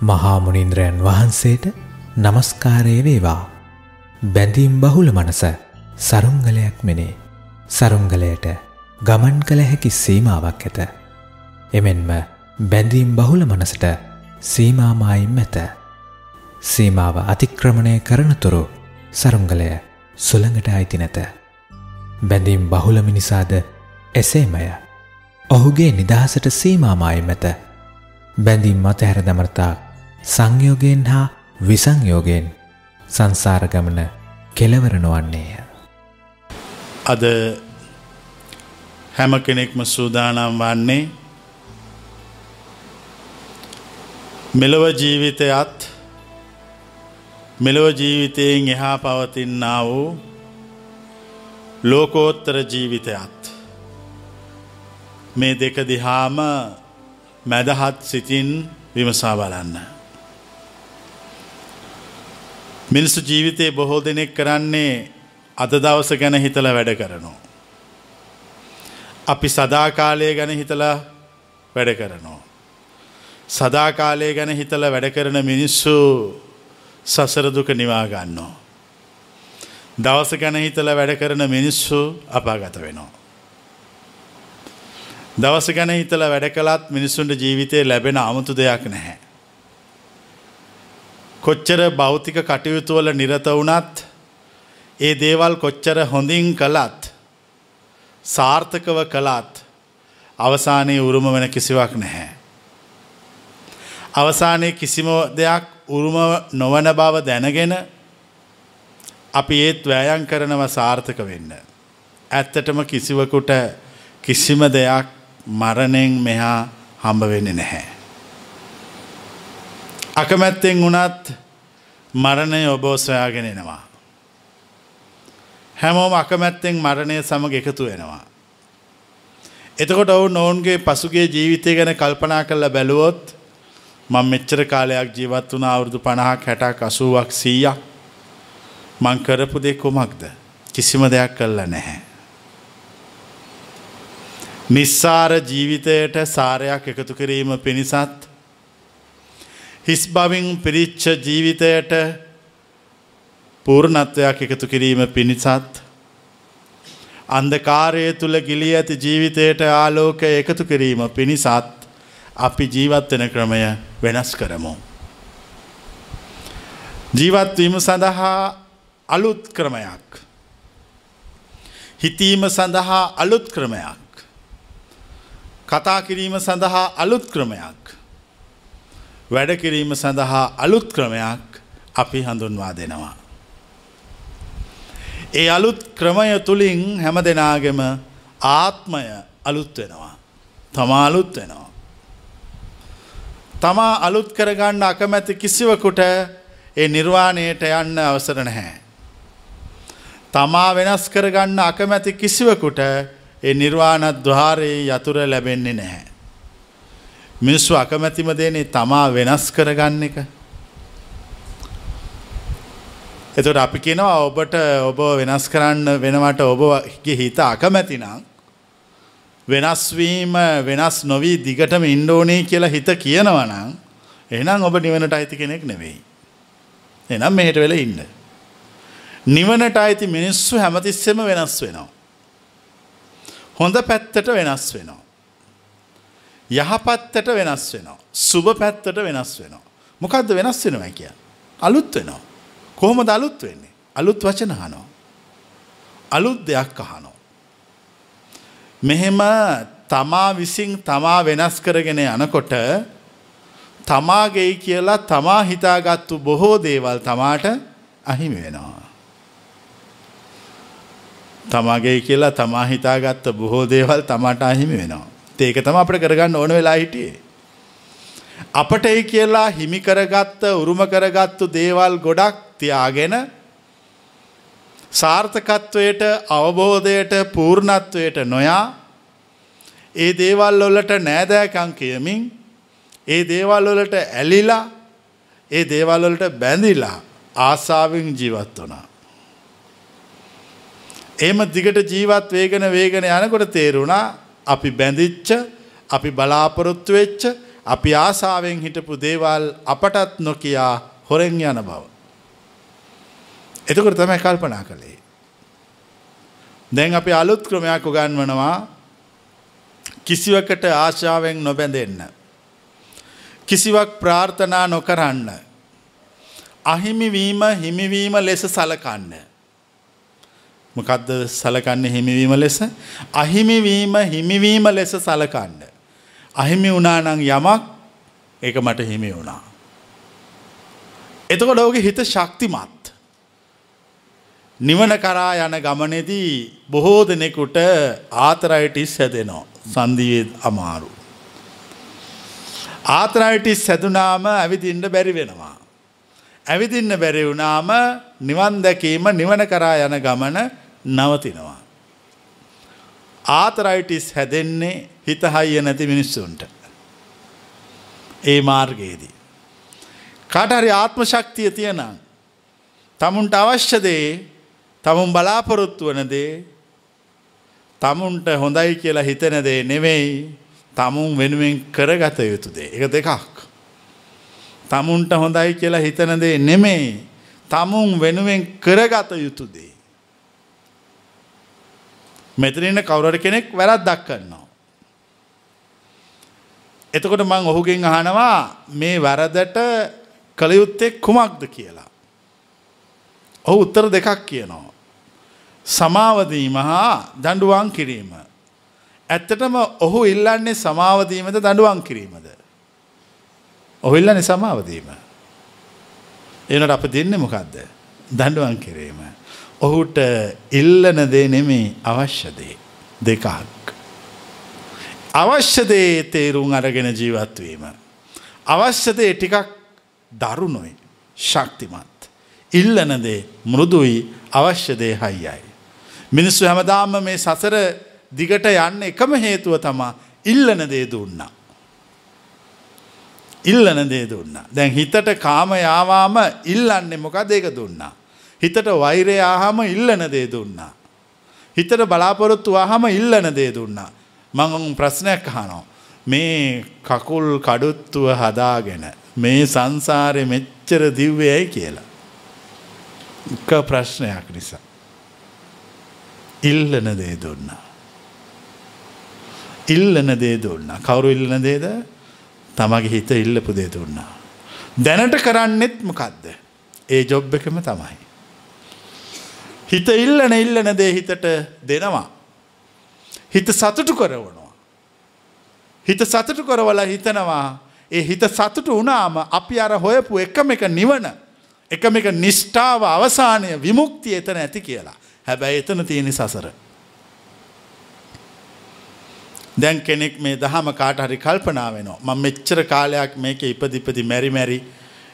මහා මුනින්ද්‍රයන් වහන්සේට নমස්කාරය වේවා. බැඳීම් බහුල මනස සරුංගලයක් මෙනේ. සරුංගලයට ගමන් කළ හැකි සීමාවක් ඇත. එමෙන්ම බැඳීම් බහුල මනසට සීමාමායිම් ඇත. සීමාව අතික්‍රමණය කරනතුරු සරුංගලය සුළඟට අයිති නැත. බැඳීම් බහුල මිනිසාද එසේමය. ඔහුගේ නිදහසට සීමාමායිම් ඇත. බැඳීම් මතහැර දමරතා සංයෝගයෙන් හා විසංයෝගයෙන් සංසාරගමන කෙලවර නොවන්නේය. අද හැම කෙනෙක්ම සූදානම් වන්නේ මෙලොව ජීවිතයත් මෙලොව ජීවිතයෙන් එහා පවතින්නා වූ ලෝකෝත්තර ජීවිතයත් මේ දෙක දිහාම මැදහත් සිතින් විමසා බලන්න. මිනිස්සු ජීවිතයේ බොහෝ දෙනෙක් කරන්නේ අද දවස ගැන හිතල වැඩ කරනවා. අපි සදාකාලය ගැන හිතලා වැඩ කරනවා. සදාකාලය ගැන හිතල වැඩ කරන මිනිස්සු සසරදුක නිවා ගන්නවා. දවස ගැන හිතල වැඩ කරන මිනිස්සු අපාගත වෙනවා. දවස ගැන හිතල වැඩ කළත් මිනිස්සුන්ට ජීවිතය ලැබෙන අමුතු දෙයක් නැහැ. කොච්චර භෞතික කටයුතුවල නිරත වුණත් ඒ දේවල් කොච්චර හොඳින් කළත් සාර්ථකව කළත් අවසානයේ උරුම වෙන කිසිවක් නැහැ. අවසානයේ කිසිම දෙයක් උරුම නොවන බව දැනගෙන අපි ඒත් වෑයන් කරනව සාර්ථක වෙන්න. ඇත්තටම කිසිවකුට කිසිම දෙයක් මරණයෙන් මෙහා හම්බ වෙන්නේ නැහැ. අකමැත්තෙන් වුණත් මරණය ඔබෝ සොයාගෙන එනවා. හැමෝම අකමැත්තෙන් මරණය සමග එකතු වෙනවා. එතකොට ඔවුන් ඔවුන්ගේ පසුගේ ජීවිතය ගැන කල්පනා කරලා බැලුවොත් මං මෙච්චර කාලයක් ජීවත් වුණ අවුරුදු පණහක් හැටක් අසුවක් සීයක් මං කරපු දෙ කොමක්ද කිසිම දෙයක් කල්ල නැහැ. නිස්සාර ජීවිතයට සාරයක් එකතු කිරීම පිණිසත් හිස් බවින් පිරිච්ච ජීවිතයට පූර්ණත්වයක් එකතු කිරීම පිණිසත් අන්දකාරය තුළ ගිලි ඇති ජීවිතයට ආලෝක එකතු කිරීම පිණිසත් අපි ජීවත්වෙන ක්‍රමය වෙනස් කරමු. ජීවත්වීම සඳහා අලුත් ක්‍රමයක්. හිතීම සඳහා අලුත් ක්‍රමයක්. කතා කිරීම සඳහා අලුත් ක්‍රමයක්. වැඩ කිරීම සඳහා අලුත් ක්‍රමයක් අපි හඳුන්වා දෙනවා. ඒ අලුත් ක්‍රමය තුළින් හැම දෙනාගෙම ආත්මය අලුත් වෙනවා. තමා අලුත් වෙනවා. තමා අලුත් කරගන්න අකමැති කිසිවකුට ඒ නිර්වාණයට යන්න අවසර නැහැ. තමා වෙනස් කරගන්න අකමැති කිසිවකුට ඒ නිර්වාණත් දහාරයේ යතුර ලැබෙන්නේ නැහැ. මිනිස්සු අකමැතිම දේනේ තමා වෙනස් කරගන්න එක. එතට අපි කෙනවා ඔබට ඔබ වෙනස් කරන්න වෙනවට ඔබගේ හිත අකමැතිනම් වෙනස්වීම වෙනස් නොවී දිගටම ඉන්ඩෝනේ කියලා හිත කියනවනම් එනම් ඔබ නිවනට අයිති කෙනෙක් නෙවෙයි. එනම් මෙහෙට වෙල ඉන්න. නිවනට අයිති මිනිස්සු හැමතිස්සෙම වෙනස් වෙනවා. හොඳ පැත්තට වෙනස් වෙනවා. යහපත්තට වෙනස් වෙනවා. සුභ පැත්තට වෙනස් වෙනවා. මොකක්ද වෙනස් වෙනවා කිය. අලුත් වෙනවා. කොහොමද අලුත් වෙන්නේ. අලුත් වචන හනෝ. අලුත් දෙයක් අහනෝ. මෙහෙම තමා විසින් තමා වෙනස් කරගෙන යනකොට තමාගෙයි කියලා තමා හිතාගත්තු බොහෝ දේවල් තමාට අහිමි වෙනවා. තමාගේ කියලා තමා හිතාගත්ත බොහෝ දේවල් තමාට අහිමි වෙනවා. ඒක තම අපට කරගන්න ඕන වෙලා හිටියේ. අපට ඒ කියලා හිමි කරගත්ත උරුම කරගත්තු දේවල් ගොඩක් තියාගෙන සාර්ථකත්වයට අවබෝධයට පූර්ණත්වයට නොයා ඒ දේවල් වලට නෑදෑකං කියමින් ඒ දේවල් වලට ඇලිලා ඒ දේවල් වලට බැඳිලා ආසාාවෙන් ජීවත් වනා. එම දිගට ජීවත් වේගෙන වේගෙන යනකොට තේරුණා අපි බැඳිච්ච අපි බලාපොරොත්තු වෙච්ච අපි ආසාාවෙන් හිටපු දේවල් අපටත් නොකයා හොරෙන් යන බව. එතකොට තමයි කල්පනා කළේ. දැන් අපි අලුත් ක්‍රමයක් උගන්වනවා කිසිවකට ආශාවෙන් නොබැඳෙන්න. කිසිවක් ප්‍රාර්ථනා නොකරන්න. අහිමිවීම හිමිවීම ලෙස සලකන්න. මොකක්ද සලකන්න හිමිවීම ලෙස අහිමිවීම හිමිවීම ලෙස සලකන්න. අහිමි වුණානං යමක් ඒක මට හිමි වුණා. එතකොට ඔහුගේ හිත ශක්තිමත්. නිවන කරා යන ගමනේදී බොහෝ දෙනෙකුට ආතරයිටිස් හැදෙනවා. සන්දියේ අමාරු. ආතරයිටිස් හැදුනාම ඇවිදින්න බැරි වෙනවා. ඇවිදින්න බැරි වුණාම නිවන් දැකීම නිවන කරා යන ගමන නවතිනවා. ආතරයිටිස් හැදෙන්නේ හිත හයිය නැති මිනිස්සුන්ට. ඒ මාර්ගයේදී. කාටහරි ආත්ම ශක්තිය තියෙනම්. තමුන්ට අවශ්‍යදේ තමුන් බලාපොරොත්තු වන දේ තමුන්ට හොඳයි කියලා හිතන දේ නෙවෙයි තමුන් වෙනුවෙන් කරගත යුතු දේ. එක දෙකක්. තමුන්ට හොඳයි කියලා හිතන දේ නෙමෙයි තමුන් වෙනුවෙන් කරගත යුතු දේ. මෙතනන්න කවුරට කෙනෙක් වැරත් දක්කන්නවා. එතකොට මං ඔහුගෙන් අහනවා මේ වැරදට කළයුත්තෙක් කුමක්ද කියලා. ඔහු උත්තර දෙකක් කියනවා. සමාවදීම හා දඩුවන් කිරීම. ඇත්තටම ඔහු ඉල්ලන්නේ සමාවදීමද දඩුවන් කිරීමද. ඔහිල්ලන සමාවදීම. එනට අප දෙන්න මොකක්ද දඩුවන් කිරීම. ඔහුට ඉල්ලන දේ නෙමේ අවශ්‍යදේ දෙකක්. අවශ්‍යදේ තේරුම් අරගෙන ජීවත්වීම. අවශ්‍යදේ ටිකක් දරුණුයි ශක්තිමත්. ඉල්ලනදේ මෘදුයි අවශ්‍යදේ හයියයි. මිනිස්සු හැමදාම මේ සසර දිගට යන්න එකම හේතුව තමා ඉල්ලන දේ දුන්නා. ඉල්ලන දේ දුන්නා. දැන් හිතට කාම යාවාම ඉල්ලන්නේ මොකද ඒක දුන්නා. හිතට වෛරය ආහම ඉල්ලන දේ දුන්නා. හිතට බලාපොරොත්තු ආහම ඉල්ලන දේ දුන්නා. මං ප්‍රශ්නයක් අහනවා. මේ කකුල් කඩුත්තුව හදාගෙන මේ සංසාරය මෙච්චර දිව්වයයි කියලා. එක ප්‍රශ්නයක් නිසා. ඉල්ලන දේ දුන්නා. ඉල්ලන දේ දුන්නා. කවුරු ඉල්ලන දේද තමගේ හිත ඉල්ලපු දේ දුන්නා. දැනට කරන්නෙත් මොකක්ද. ඒ ජොබ් එකම තමයි. හිත ඉල්ලන ඉල්ලන දේ හිතට දෙනවා. හිත සතුටු කරවනවා. හිත සතුටු කරවල හිතනවා ඒ හිත සතුටු වනාම අපි අර හොයපු එකම එක නිවන එකම එක නිෂ්ඨාව අවසානය විමුක්තිය එතන ඇති කියලා හැබැයි එතන තියෙන සසර. දැන් කෙනෙක් මේ දහම කාට හරි කල්පනා වෙනවා මං මෙච්චර කාලයක් මේක ඉපදිපදි මැරි මැරි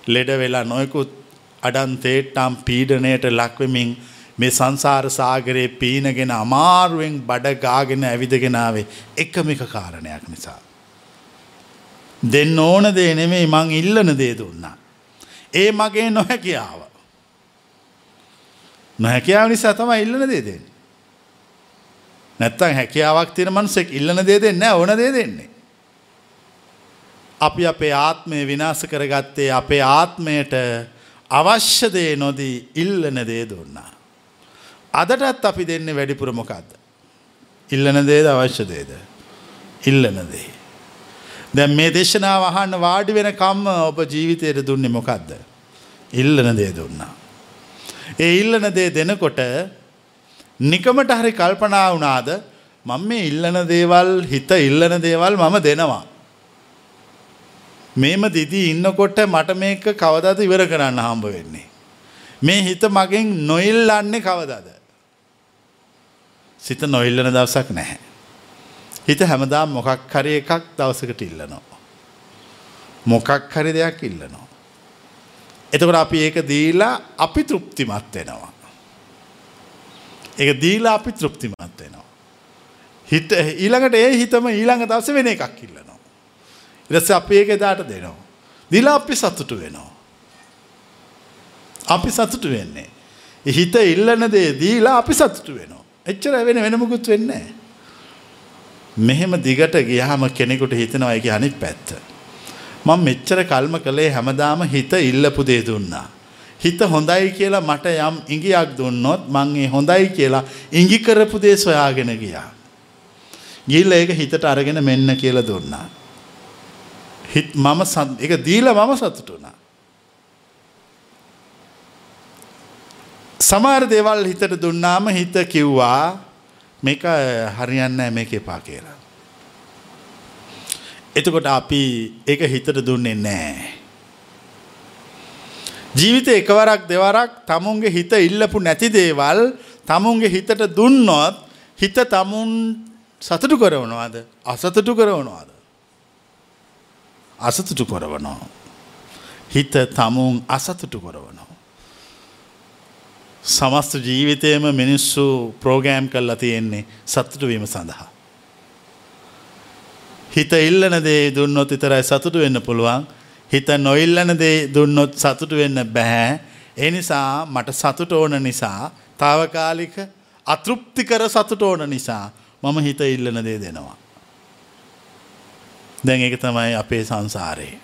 ලෙඩ වෙලා නොයකුත් අඩන් තේට්ටම් පීඩනයට ලක්වමින් මේ සංසාර සාගරයේ පීනගෙන අමාරුවෙන් බඩ ගාගෙන ඇවිදගෙනාවේ එකමික කාරණයක් නිසා. දෙන්න ඕන දේ නෙමෙයි මං ඉල්ලන දේ දුන්නා. ඒ මගේ නොහැකියාව. නොහැකියාව නිසා තමයි ඉල්ලන දේ දෙන්නේ. නැත්තම් හැකියාවක් තියෙන මනුස්සෙක් ඉල්ලන දේ දෙන්නේ නැහැ ඕන දේ දෙන්නේ. අපි අපේ ආත්මය විනාශ කරගත්තේ අපේ ආත්මයට අවශ්‍ය දේ නොදී ඉල්ලන දේ දුන්නා. අදටත් අපි දෙන්නේ වැඩිපුර මොකක්ද. ඉල්ලන දේද අවශ්‍ය දේද. ඉල්ලන දේ. දැන් මේ දේශනාව අහන්න වාඩි වෙන කම්ම ඔබ ජීවිතයට දුන්නේ මොකක්ද. ඉල්ලන දේ දුන්නා. ඒ ඉල්ලන දේ දෙනකොට නිකමට හරි කල්පනා වුණාද මම මේ ඉල්ලන දේවල් හිත ඉල්ලන දේවල් මම දෙනවා. මේම දිදී ඉන්නකොට මට මේක කවදාද ඉවර කරන්න හම්බ වෙන්නේ. මේ හිත මගෙන් නොඉල්ලන්නේ කවදාද. සිත නොඉල්ලන දවසක් නැහැ. හිත හැමදාම් මොකක් හරි එකක් දවසකට ඉල්ලනවා. මොකක් හරි දෙයක් ඉල්ලනවා. එතකොට අපි ඒක දීලා අපි තෘප්තිමත් වෙනවා. ඒක දීලා අපි තෘප්තිමත් වෙනවා. හිත ඊළඟට ඒ හිතම ඊළඟ දවසේ වෙන එකක් ඉල්ලනවා. ඊට පස්සේ අපි ඒක එදාට දෙනවා. දීලා අපි සතුටු වෙනවා. අපි සතුටු වෙන්නේ. හිත ඉල්ලන දේ දීලා අපි සතුටු වෙනවා. එච්චර වෙන වෙන මුකුත් වෙන්නේ මෙහෙම දිගට ගියාම කෙනෙකුට හිතෙනවා ඒක අනිත් පැත්ත. මම මෙච්චර කල්ම කළේ හැමදාම හිත ඉල්ලපු දේ දුන්නා. හිත හොඳයි කියලා මට යම් ඉඟියක් දුන්නොත් මං ඒ හොඳයි කියලා ඉඟි කරපු දේ සොයාගෙන ගියා. ගිහිල්ලා ඒක හිතට අරගෙන මෙන්න කියලා දුන්නා. හිත මම ඒක දීලා මම සතුටු වුණා. සමහර දේවල් හිතට දුන්නාම හිත කිව්වා මේක හරියන්නේ නැහැ මේක එපා කියලා. එතකොට අපි ඒක හිතට දුන්නේ නැහැ. ජීවිතේ එකවරක් දෙවරක් තමුන්ගේ හිත ඉල්ලපු නැති දේවල් තමුන්ගේ හිතට දුන්නොත් හිත තමුන් සතුටු කරවනවාද අසතුටු කරවනවාද අසතුටු කරවනවා හිත තමුන් අසතුටු කරවනවා සමස්ත ජීවිතයම මිනිස්සු ප්‍රෝගෑම් කරලා තියෙන්නේ සතුටු වීම සඳහා හිත ඉල්ලන දේ දුන්නොත් විතරයි සතුටු වෙන්න පුළුවන් හිත නොඉල්ලන දේ දුන්නොත් සතුටු වෙන්න බැහැ. ඒ නිසා මට සතුට ඕන නිසා తాවකාලික අතෘප්තිකර සතුට ඕන නිසා මම හිත ඉල්ලන දේ දෙනවා. දැන් ඒක තමයි අපේ සංසාරේ.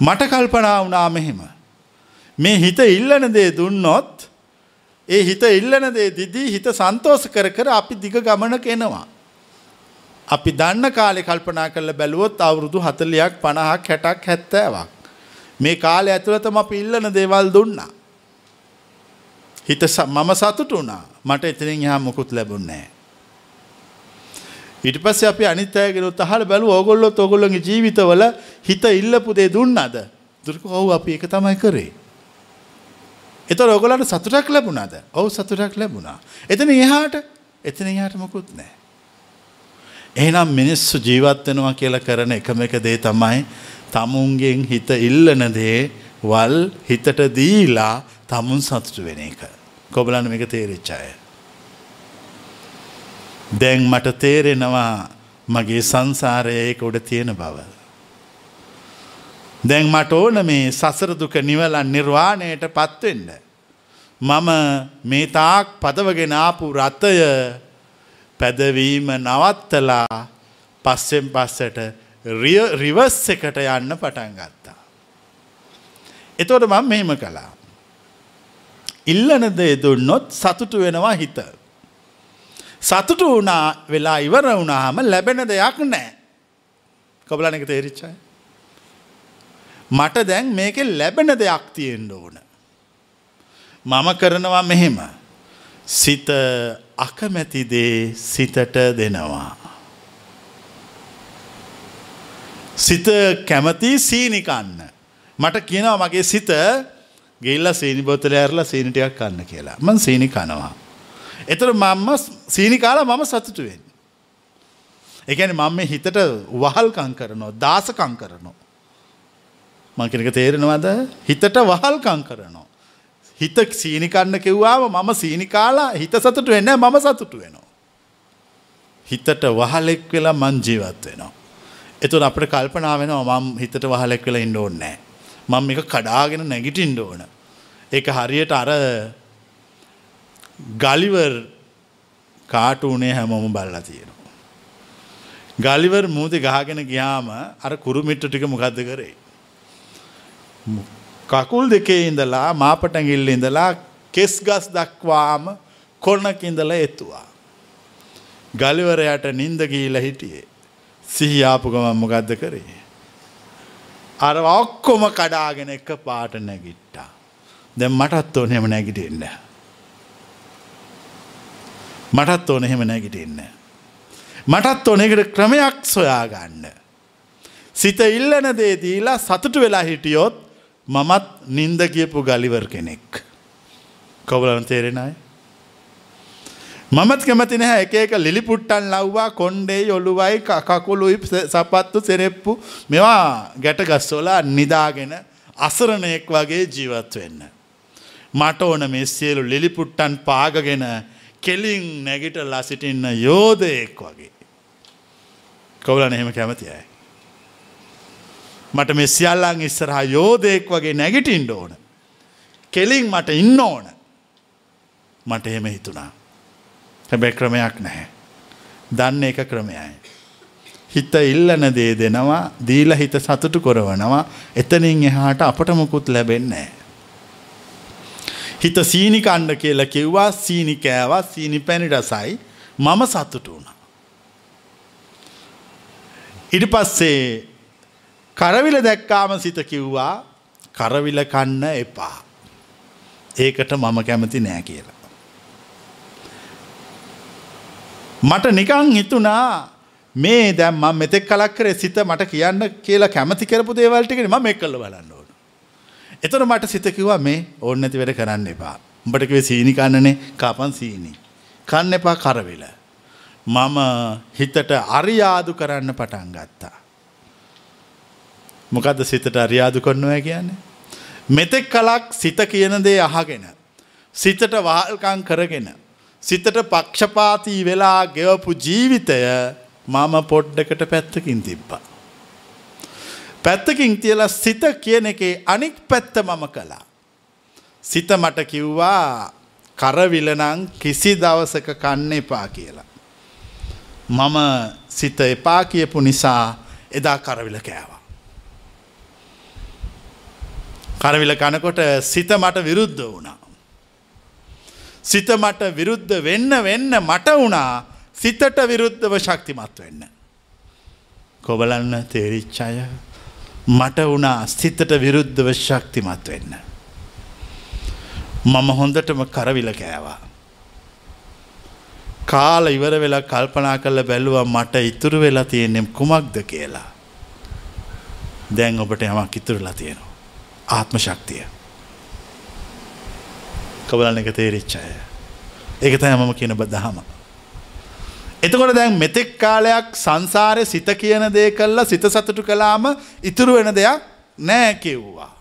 මට කල්පනා වුණා මෙහෙම. මේ හිත ඉල්ලන දේ දුන්නොත් ඒ හිත ඉල්ලන දේ දිදී හිත සන්තෝෂ කර කර අපි දිග ගමනක එනවා. අපි දන්න කාලෙ කල්පනා කරල බැලුවොත් අවුරුදු හතලයක් පණහක් හැටක් හැත්තෑවක්. මේ කාලය ඇතුළතම අපි ඉල්ලන දේවල් දුන්නා. හිත මම සතුටු වුණා මට එතනින් එහා මොකුත් ලැබුණේ. ඊට පස්සේ අපි අනිත් අයගෙනුත් අහලා බැලුවා ඕගොල්ලොත් ඕගොල්ලෝගේ ජීවිතවල හිත ඉල්ලපු දේ දුන්නාද? දුර්ක ඔව් අපි ඒක තමයි කරේ. එතකොට ඕගොල්ලන්ට සතුටක් ලැබුණාද? ඔව් සතුටක් ලැබුණා. එතන එහාට එතන එහාට මොකුත් නැහැ. එහෙනම් මිනිස්සු ජීවත් වෙනවා කියලා කරන එකම එක දේ තමයි තමුන්ගෙන් හිත ඉල්ලන දේ වල් හිතට දීලා තමුන් සතුටු වෙන එක. කොබලන්න මේක තේරිච්ච අය. දැන් මට තේරෙනවා මගේ සංසාරය ඒක උඩ තියෙන බව. දැන් මට ඕන මේ සසර දුක නිවලන් නිර්වාණයට පත්වෙන්න. මම මේ තාක් පදවගෙන ආපු රථය පැදවීම නවත්තලා පස්සෙන් පස්සට රිවස් එකට යන්න පටන් ගත්තා. එතෝට මම මෙහෙම කළා. ඉල්ලන දේ දුන්නොත් සතුටු වෙනවා හිත. සතුටු වුණා වෙලා ඉවර වුණාම ලැබෙන දෙයක් නෑ. කොබලන එක තේරිච්චයි. මට දැන් මේක ලැබෙන දෙයක් තියෙන්ට ඕන. මම කරනවා මෙහෙම. සිත අකමැතිදේ සිතට දෙනවා. සිත කැමති සීනිකන්න. මට කියනවා මගේ සිත ගෙල්ල සීනි බොතල ඇරලා සීනිටයක් කන්න කියලා. මං සීනි කනවා. එතර මම්ම සීනි කාලා මම සතුටුවෙන්. එකන මම හිතට වහල්කං කරනවා දාසකං කරනවා. මංකෙනක තේරෙනවද හිතට වහල්කං කරනවා. හිත සීනිකන්න කිව්වාම මම සීනිකාලා හිත සතුට වෙන්න මම සතුටු වෙනවා. හිතට වහලෙක් වෙලා මං ජීවත් වෙනවා. එතුන් අපට කල්පනා වෙනවා මම හිතට වහලෙක් වෙලා ඉන්න ඕන්නෑ. මම එක කඩාගෙන නැගිටින්ඩ ඕන. ඒක හරියට අර ගලිවර් කාටුනේ හැමෝම බල්ලා තියෙනවා. ගලිවර් මූති ගහගෙන ගියාම අර කුරුමිට්ට ටික මොකක්ද කරේ. කකුල් දෙකේ ඉඳලා මාපටැඟිල්ල ඉඳලා කෙස් ගස් දක්වාම කොන්නක ඉඳලා එතුවා. ගලිවරයට නින්ද ගීල හිටියේ. සිහියාපු ගමන් මොකක්ද කරේ. අර ඔක්කොම කඩාගෙන එක පාට නැගිට්ටා. දැන් මටත් ඕන එහෙම නැගිටින්න. මටත් ඕන එහෙම නැගිටින්න. මටත් ඕන එකට ක්‍රමයක් සොයා ගන්න. සිත ඉල්ලන දේ දීලා සතුටු වෙලා හිටියොත් මමත් නින්ද කියපු ගලිවර් කෙනෙක්. කොබලන තේරෙනයි. මමත් කැමති නැහැ එක එක ලිලිපුට්ටන් ලව්වා කොන්්ඩේ ඔළුවයි කකුළුයි සපත්තු සෙරෙප්පු මෙවා ගැට ගස්සෝලා නිදාගෙන අසරණයෙක් වගේ ජීවත් වෙන්න. මට ඕන මේ සියලු ලිලිපුට්ටන් පාගගෙන කෙලින් නැගිටලා සිටින්න යෝධයෙක් වගේ. කවුලන එහෙම කැමති අයි. මට මේ සියල්ලන් ඉස්සරහා යෝධයෙක් වගේ නැගිටින්ඩ ඕන. කෙලින් මට ඉන්න ඕන. මට එහෙම හිතුණා. හැබැ ක්‍රමයක් නැහැ. දන්න එක ක්‍රමයයි. හිත ඉල්ලන දේ දෙනවා දීලා හිත සතුටු කරවනවා එතනින් එහාට අපට මුකුත් ලැබෙන්නේ හිත සීනි කණ්ඩ කියලා කිව්වා සීනි කෑවා සීනි පැණි රසයි මම සතුටු වුණා. ඊට පස්සේ කරවිල දැක්කාම සිත කිව්වා කරවිල කන්න එපා. ඒකට මම කැමති නෑ කියලා. මට නිකං හිතුනා මේ දැම් ම මෙතෙක් කලක් කරේ සිත මට කියන්න කියලා කැමති කරපු දේවල්ටිකට ම මේ කල්ල බලන්න ඕන. එතන මට සිතකිවා මේ ඕන්න නැති වැඩ කරන්න එපා. උඹටකිවේ සීනි කන්නනේ කාපන් සීනි. කන්න එපා කරවෙල. මම හිතට අරියාදු කරන්න පටන් ගත්තා. මොකද සිතට අරියාදු කොන්නවා කියන්නේ. මෙතෙක් කලක් සිත කියන දේ අහගෙන. සිතට වාල්කං කරගෙන. සිතට පක්ෂපාතිී වෙලා ගෙවපු ජීවිතය මම පොඩ්ඩකට පැත්තකින් තිබ්බා. පැත්තකින් තියලා සිත කියන එකේ අනික් පැත්ත මම කළා. සිත මට කිව්වා කරවිලනං කිසි දවසක කන්න එපා කියලා. මම සිත එපා කියපු නිසා එදා කරවිල කෑවා. කරවිල කනකොට සිත මට විරුද්ධ වුණා. සිත මට විරුද්ධ වෙන්න වෙන්න මට වුණා සිතට විරුද්ධව ශක්තිමත් වෙන්න. කොබලන්න තේරිච්චාය මට වුණා සිතට විරුද්ධව ශක්තිමත් වෙන්න. මම හොඳටම කරවිල කෑවා. කාල ඉවර වෙලා කල්පනා කරල බැලුවා මට ඉතුරු වෙලා තියෙනෙම් කුමක්ද කියලා. දැන් ඔබට යමක් ඉතුරලා තියෙනවා. ආත්ම ශක්තිය. කබලන්න එක තේරිච්චාය. ඒක තය මම කියන බදහම. එතකොට දැන් මෙතෙක් කාලයක් සංසාරය සිත කියන දේ කල්ලා සිත සතුටු කලාම ඉතුරු වෙන දෙයක් නෑ කිව්වා.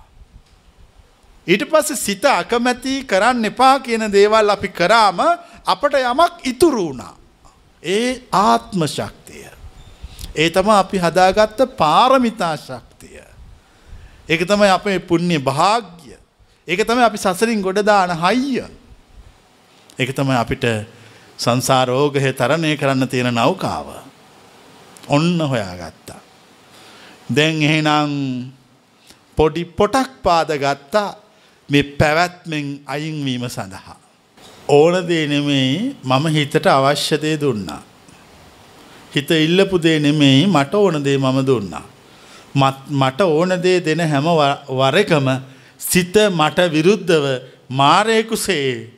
ඊට පස්සේ සිත අකමැති කරන්න එපා කියන දේවල් අපි කරාම අපට යමක් ඉතුරු වුණා. ඒ ආත්ම ශක්තිය. ඒ තම අපි හදාගත්ත පාරමිතා ශක්තිය. ඒක තමයි අපේ පුුණ්‍ය භාග්‍ය. ඒක තමයි අපි සසරින් ගොඩදාන හයිය. ඒක තමයි අපිට සංසාරෝගහය තරණය කරන්න තියෙන නෞකාව. ඔන්න හොයා ගත්තා. දැන් එහෙනම් පොඩි පොටක් පාද ගත්තා මේ පැවැත්මෙන් අයින්වීම සඳහා. ඕන දේ නෙමෙයි මම හිතට අවශ්‍යදය දුන්නා. හිත ඉල්ලපු දේ නෙමෙයි මට ඕන දේ මම දුන්නා. මට ඕන දේ දෙන හැම වරකම සිත මට විරුද්ධව මාරයකුසේ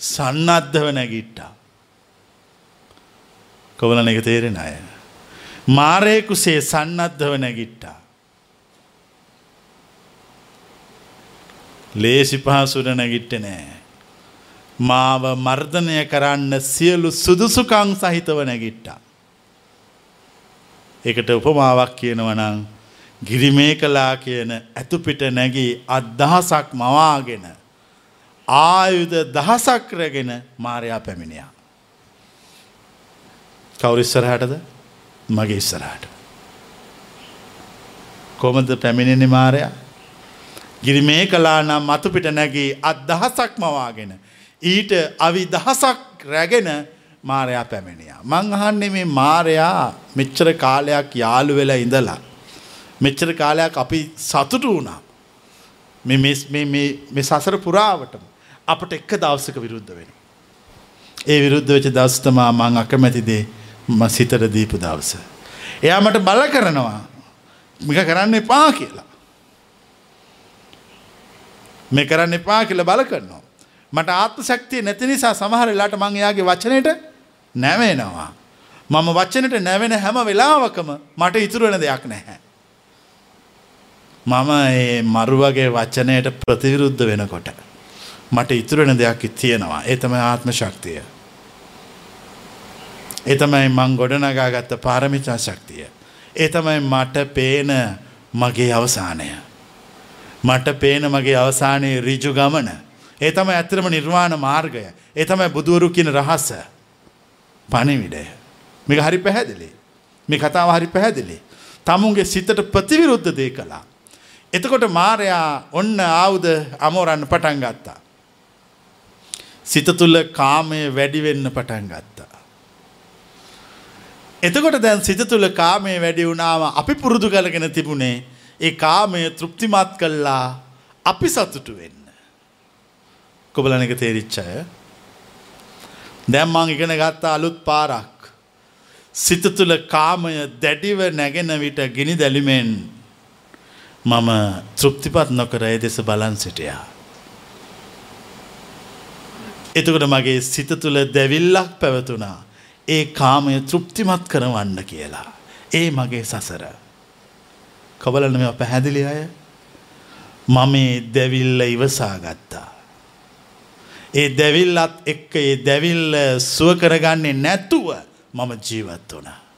සන්නද්ධව නැගිට්ටා. කොවලන එක තේරෙන අය. මාරයකුසේ සන්නද්ධව නැගිට්ටා. ලේසි පහසුර නැගිට්ට නෑ. මාව මර්ධනය කරන්න සියලු සුදුසුකං සහිතව නැගිට්ටා. එකට උපමාවක් කියනවනං ගිරිමේ කලා කියන ඇතුපිට නැගී අදහසක් මවාගෙන ආයුධ දහසක් රැගෙන මාරයා පැමිණියා. කවුරු ඉස්සරහටද මගේ ඉස්සරහට. කොමද පැමිණෙන මාරයා ගිරිමේ කලා නම් මතුපිට නැගී අත් දහසක් මවාගෙන ඊට අවි දහසක් රැගෙන මාරයා පැමිණියා. මං අහන්නේ මේ මාරයා මෙච්චර කාලයක් යාළු වෙලා ඉඳලා මෙච්චර කාලයක් අපි සතුටු වුණා. මේ සසර පුරාවටම අපට එක්ක දවසක විරුද්ධ වෙන. ඒ විරුද්ධ වෙච්ච දවස්තමා මං අකමැතිදේ සිතට දීපු දවස. එයා මට බල කරනවා මික කරන්න එපා කියලා. මේ කරන්න එපා කියල බල කරනවා. මට ආත්ම ශක්තිය නැති නිසා සමහරලාට මං එයාගේ වචනයට නැවෙනවා. මම වච්චනට නැවෙන හැම වෙලාවකම මට ඉතුරුවෙන දෙයක් නැහැ. මම ඒ මරුවගේ වචනයට ප්‍රතිවිරුද්ධ වෙනකොට. මට ඉතුරුවෙන දෙයක් තියෙනවා ඒ තමයි ආත්ම ශක්තිය. ඒ තමයි මං ගොඩනගාගත්ත පාරමිතා ශක්තිය. ඒ තමයි මට පේන මගේ අවසානය. මට පේන මගේ අවසානයේ රිජු ගමන. ඒ තමයි ඇතරම නිර්වාණ මාර්ගය. ඒ තමයි බුදුවරු කියන රහස. පණිවිඩය. මේක හරි පැහැදිලි. මේ කතාව හරි පැහැදිලි. තමුන්ගේ සිතට ප්‍රතිවිරුද්ධ දේ කළා. එතකොට මාරයා ඔන්න ආවුද අමෝරන්න පටන් ගත්තා. සිත තුළ කාමය වැඩිවෙන්න පටන් ගත්තා. එතකොට දැන් සිත තුළ කාමය වැඩි වුණාම අපි පුරුදු කරගෙන තිබුණේ ඒ කාමය තෘප්තිමත් කල්ලා අපි සතුටු වෙන්න. කොබලන එක තේරිච්චය. දැම්මං ඉගෙන ගත්තා අලුත් පාරක්. සිත තුළ කාමය දැඩිව නැගෙන විට ගිනි දැලිමෙන් මම තෘප්තිපත් නොකර ඒ දෙස බලන් සිටියා. එතකොට මගේ සිත තුළ දැවිල්ලක් පැවතුනා. ඒ කාමය තෘප්තිමත් කරවන්න කියලා. ඒ මගේ සසර. කවලන මෙ පැහැදිලි අය මම දැවිල්ල ඉවසා ගත්තා. ඒ දැවිල්ලත් එක්ක ඒ දැවිල්ල සුව කරගන්නේ නැත්තුව මම ජීවත් වනා.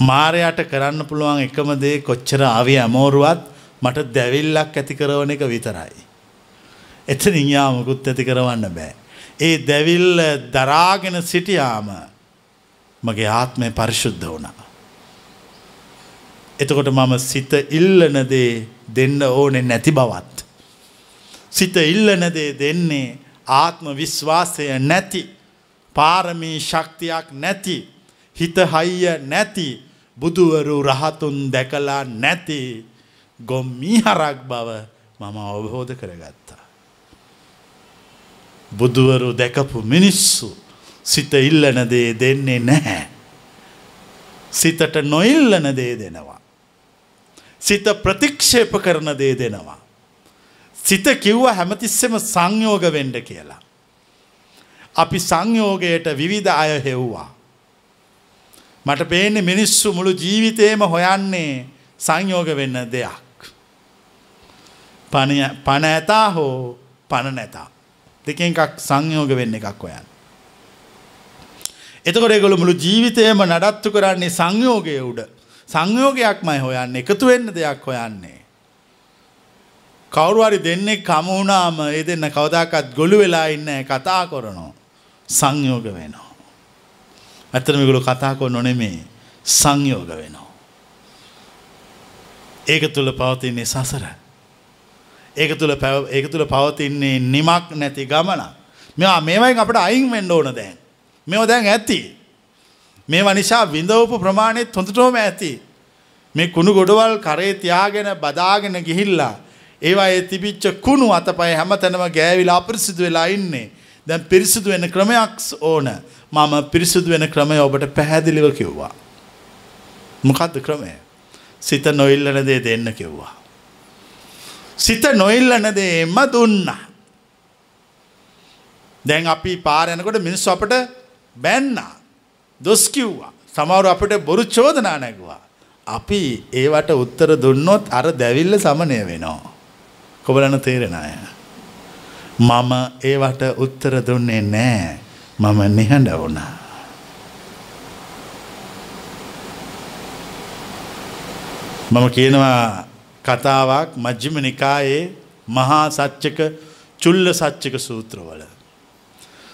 මාරයට කරන්න පුළුවන් එකම දේ කොච්චර ආවිය ඇමෝරුවත් මට දැවිල්ලක් ඇති කරවන එක විතරයි. එතන ඉයාමකුත් ඇති කරවන්න බෑ. ඒ දැවිල්ල දරාගෙන සිටියාම මගේ ආත්මය පරිශුද්ධ වුණා. එතකොට මම සිත ඉල්ලනදේ දෙන්න ඕනෙ නැති බවත්. සිත ඉල්ලනදේ දෙන්නේ ආත්ම විශ්වාසය නැති පාරමී ශක්තියක් නැති හිත හයිය නැති බුදුවරු රහතුන් දැකලා නැති ගොම්මිහරක් බව මම අවබෝධ කරගත්තා. බුදුවරු දැකපු මිනිස්සු සිත ඉල්ලන දේ දෙන්නේ නැහැ. සිතට නොඉල්ලන දේ දෙනවා. සිත ප්‍රතික්ෂේප කරන දේ දෙනවා. සිත කිව්ව හැමතිස්සෙම සංයෝග වෙන්ඩ කියලා. අපි සංයෝගයට විවිධ අය හෙව්වා. මට පේන්නේ මිනිස්සු මුළු ජීවිතේම හොයන්නේ සංයෝග වෙන්න දෙයක්. පණ ඇතා හෝ පණ නැතා. දෙකෙන් එකක් සංයෝග වෙන්න එකක් හොයන්. එතකොට ඒගොල්ලෝ මුළු ජීවිතේම නඩත්තු කරන්නේ සංයෝගය උඩ. සංයෝගයක්මයි හොයන්නේ එකතු වෙන්න දෙයක් හොයන්නේ. කවුරු හරි දෙන්නෙක් හමු වුණාම ඒ දෙන්න කවදාකවත් ගොළු වෙලා ඉන්නේ කතා කරනවා. සංයෝග වෙනවා. ඇත්තට මේගොල්ලෝ කතා කරනෝ නෙමෙයි සංයෝග වෙනවා. ඒක තුල පවතින්නේ සසර. ඒක තුළ පැව ඒක තුළ පවතින්නේ නිමක් නැති ගමන. මෙවා මේවයි අපට අයින් වෙන්න ඕන දැන්. මෙව දැන් ඇති. මේවා නිසා විඳවපු ප්‍රමාණයත් හොඳටෝම ඇති. මේ කුණු ගොඩවල් කරේ තියාගෙන බදාගෙන ගිහිල්ලා ඒවා ඒ තිබිච්ච කුණු අතපය හැම තැනම ගෑවිලා අපිරිසිදු වෙලා ඉන්නේ. දැන් පිරිසිදු වෙන ක්‍රමයක් ඕන. මම පිරිසිදු වෙන ක්‍රමය ඔබට පැහැදිලිව කිව්වා. මොකද්ද ක්‍රමය? සිත නොඉල්ලන දේ දෙන්න කිව්වා. සිත නොඉල්ලන දේම දුන්නා. දැන් අපි පාරයනකොට මිනිස්සු අපට බැන්නා. දොස් කිව්වා. සමවරු අපට බොරු චෝදනා නැගවා. අපි ඒවට උත්තර දුන්නොත් අර දැවිල්ල සමනය වෙනවා. කොබලන තේරෙන අය. මම ඒවට උත්තර දුන්නේ නෑ මම නිහඬ වුණා. මම කියනවා කතාවක් මජ්ජිම නිකායේ මහා සච්චක චුල්ල සච්චක සූත්‍රවල.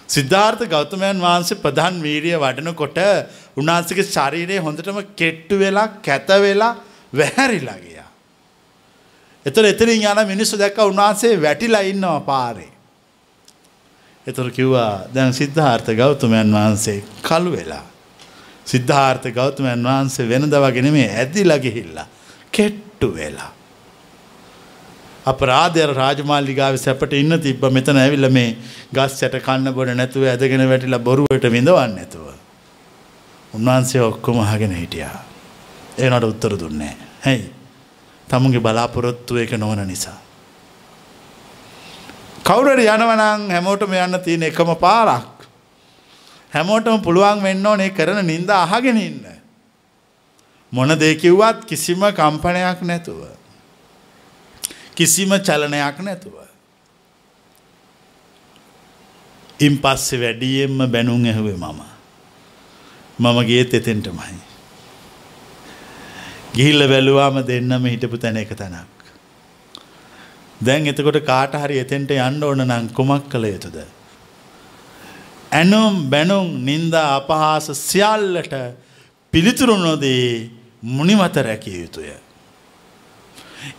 සිද්ධාර්ථ ගෞතමයන් වහන්සේ ප්‍රධාන් වීරිය වඩනකොට උන්වහන්සේගේ ශරීරය හොඳටම කෙට්ටු වෙලා කැත වෙලා වැහැරිලා ගියා. එතකොට එතනින් යන මිනිස්සු දැක්ක උන්වහන්සේ වැටිලා ඉන්නවා පාරේ. එතකොට කිව්වා දැන් සිද්ධාර්ථ ගෞතමයන් වහන්සේ කළු වෙලා. සිද්ධාර්ථ ගෞතමයන් වහන්සේ වෙනද වගේ නෙමෙයි ඇදිලා ගිහිල්ලා කෙට්ටු වෙලා. අපරාධය රාජමාල්ලිගාවේ සැපට ඉන්න තිබ්බ මෙතන ඇවිල්ලා මේ ගස් යට කන්න බොන නැතුව ඇදගෙන වැටිලා බොරුවට විඳවන්නේ නැතුව. උන්වහන්සේ ඔක්කොම අහගෙන හිටියා. ඒනට උත්තර දුන්නේ හැයි. තමුන්ගේ බලාපොරොත්තු එක නොවන නිසා. කවුරුහරි යනවා නම් හැමෝටම යන්න තියෙන එකම පාරක්. හැමෝටම පුළුවන් වෙන්න ඕනේ කරන නින්ද අහගෙන ඉන්න. මොන දේ කිව්වත් කිසිම කම්පනයක් නැතුව කිසිම චලනයක් නැතුව. ඉන් පස්සේ වැඩියෙන්ම බැනුම් ඇහුවේ මම. මම ගේත් එතෙන්ටමයි. ගිහිල්ල බැලුවාම දෙන්නම හිටපු තැන එක තැනක්. දැන් එතකොට කාට හරි එතෙන්ට යන්න ඕන නම් කුමක් කළ යුතුද? ඇනුම් බැනුම් නින්දා අපහාස සියල්ලට පිළිතුරු නොදී මුනිමත රැකිය යුතුය.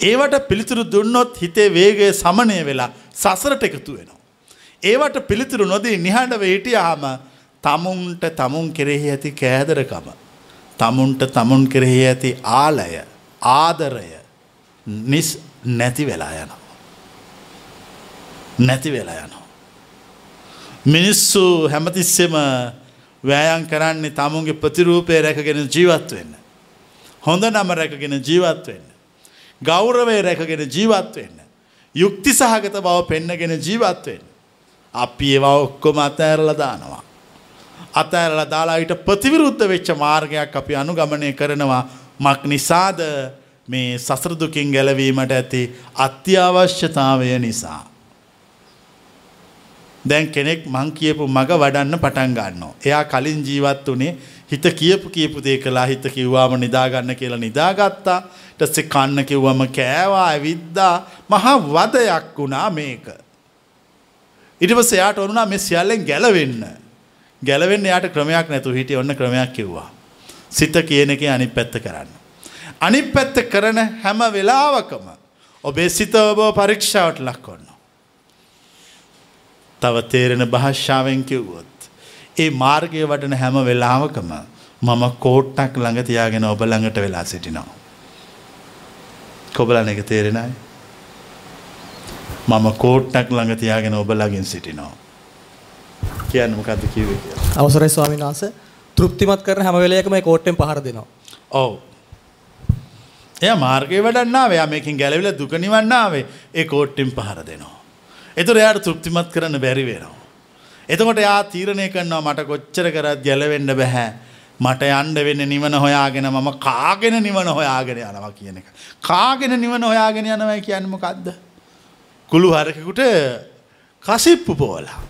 ඒවට පිළිතුරු දුන්නොත් හිතේ වේගය සමනය වෙලා සසරට එකතු වෙනවා. ඒවට පිළිතුරු නොදී නිහඬව හිටියාම තමුන්ට තමුන් කෙරෙහි ඇති කෑදරකම. තමුන්ට තමුන් කෙරෙහි ඇති ආලය ආදරය නිස් නැති වෙලා යනවා. නැති වෙලා යනවා. මිනිස්සු හැමතිස්සෙම වෑයන් කරන්නේ තමුන්ගේ ප්‍රතිරූපය රැකගෙන ජීවත් වෙන්න. හොඳ නම රැකගෙන ජීවත් වෙන්න. ගෞරවය රැකගෙන ජීවත් වෙන්න. යුක්ති සහගත බව පෙන්නගෙන ජීවත් වෙන්න. අපි ඒවා ඔක්කොම අතෑරලා දානවා. අතෑරලා දාලා ඊට ප්‍රතිවිරුද්ධ වෙච්ච මාර්ගයක් අපි අනුගමනය කරනවා මක් නිසාද මේ සසර දුකින් ගැලවීමට ඇති අත්‍යවශ්‍යතාවය නිසා. දැන් කෙනෙක් මං කියපු මග වඩන්න පටන් ගන්නවා. එයා කලින් ජීවත් වුණේ හිත කියපු කියපු දේ කළා හිත කිව්වාම නිදාගන්න කියලා නිදාගත්තා. ඊට පස්සේ කන්න කිව්වම කෑවා ඇවිද්දා මහා වදයක් වුණා මේක. ඊට පස්සේ එයාට වුණා මේ සියල්ලෙන් ගැලවෙන්න. ගැලවෙන්න එයාට ක්‍රමයක් නැතුව හිටියේ ඔන්න ක්‍රමයක් කිව්වා. සිත කියන එකේ අනිත් පැත්ත කරන්න. අනිත් පැත්ත කරන හැම වෙලාවකම ඔබේ සිත ඔබ පරීක්ෂාවට ලක් කරනවා. තව තේරෙන භාෂාවෙන් කිව්වොත් ඒ මාර්ගය වඩන හැම වෙලාවකම මම කෝට්ටක් ළඟ තියාගෙන ඔබ ළඟට වෙලා සිටිනවා. කොබලන එක තේරෙනයි. මම කෝට්ටක් ළඟ තියාගෙන ඔබ ළඟින් සිටිනවා. කියන්න මොකක්ද කියලා. අවසරයි ස්වාමීන් වහන්සේ තෘප්තිමත් කරන හැම වෙලේකම මේ කෝට්ටෙන් පහර දෙනවා. ඔව්. එයා මාර්ගය වඩන්න ආවේ. එයා මේකෙන් ගැලවිලා දුක නිවන්න ආවේ. ඒ කෝට්ටෙන් පහර දෙනවා. ඒතර එයාට තෘප්තිමත් කරන්න බැරි වෙනවා. එතකොට එයා තීරණය කරනවා මට කොච්චර කරත් ගැලවෙන්න බෑ. මට යන්න වෙන්නේ නිවන හොයාගෙන මම කාගෙන නිවන හොයාගෙන යනවා කියන එක. කාගෙන නිවන හොයාගෙන යනවා කියන්නේ මොකද්ද? කුළු හරකෙකුට කසිප්පු පොවලා.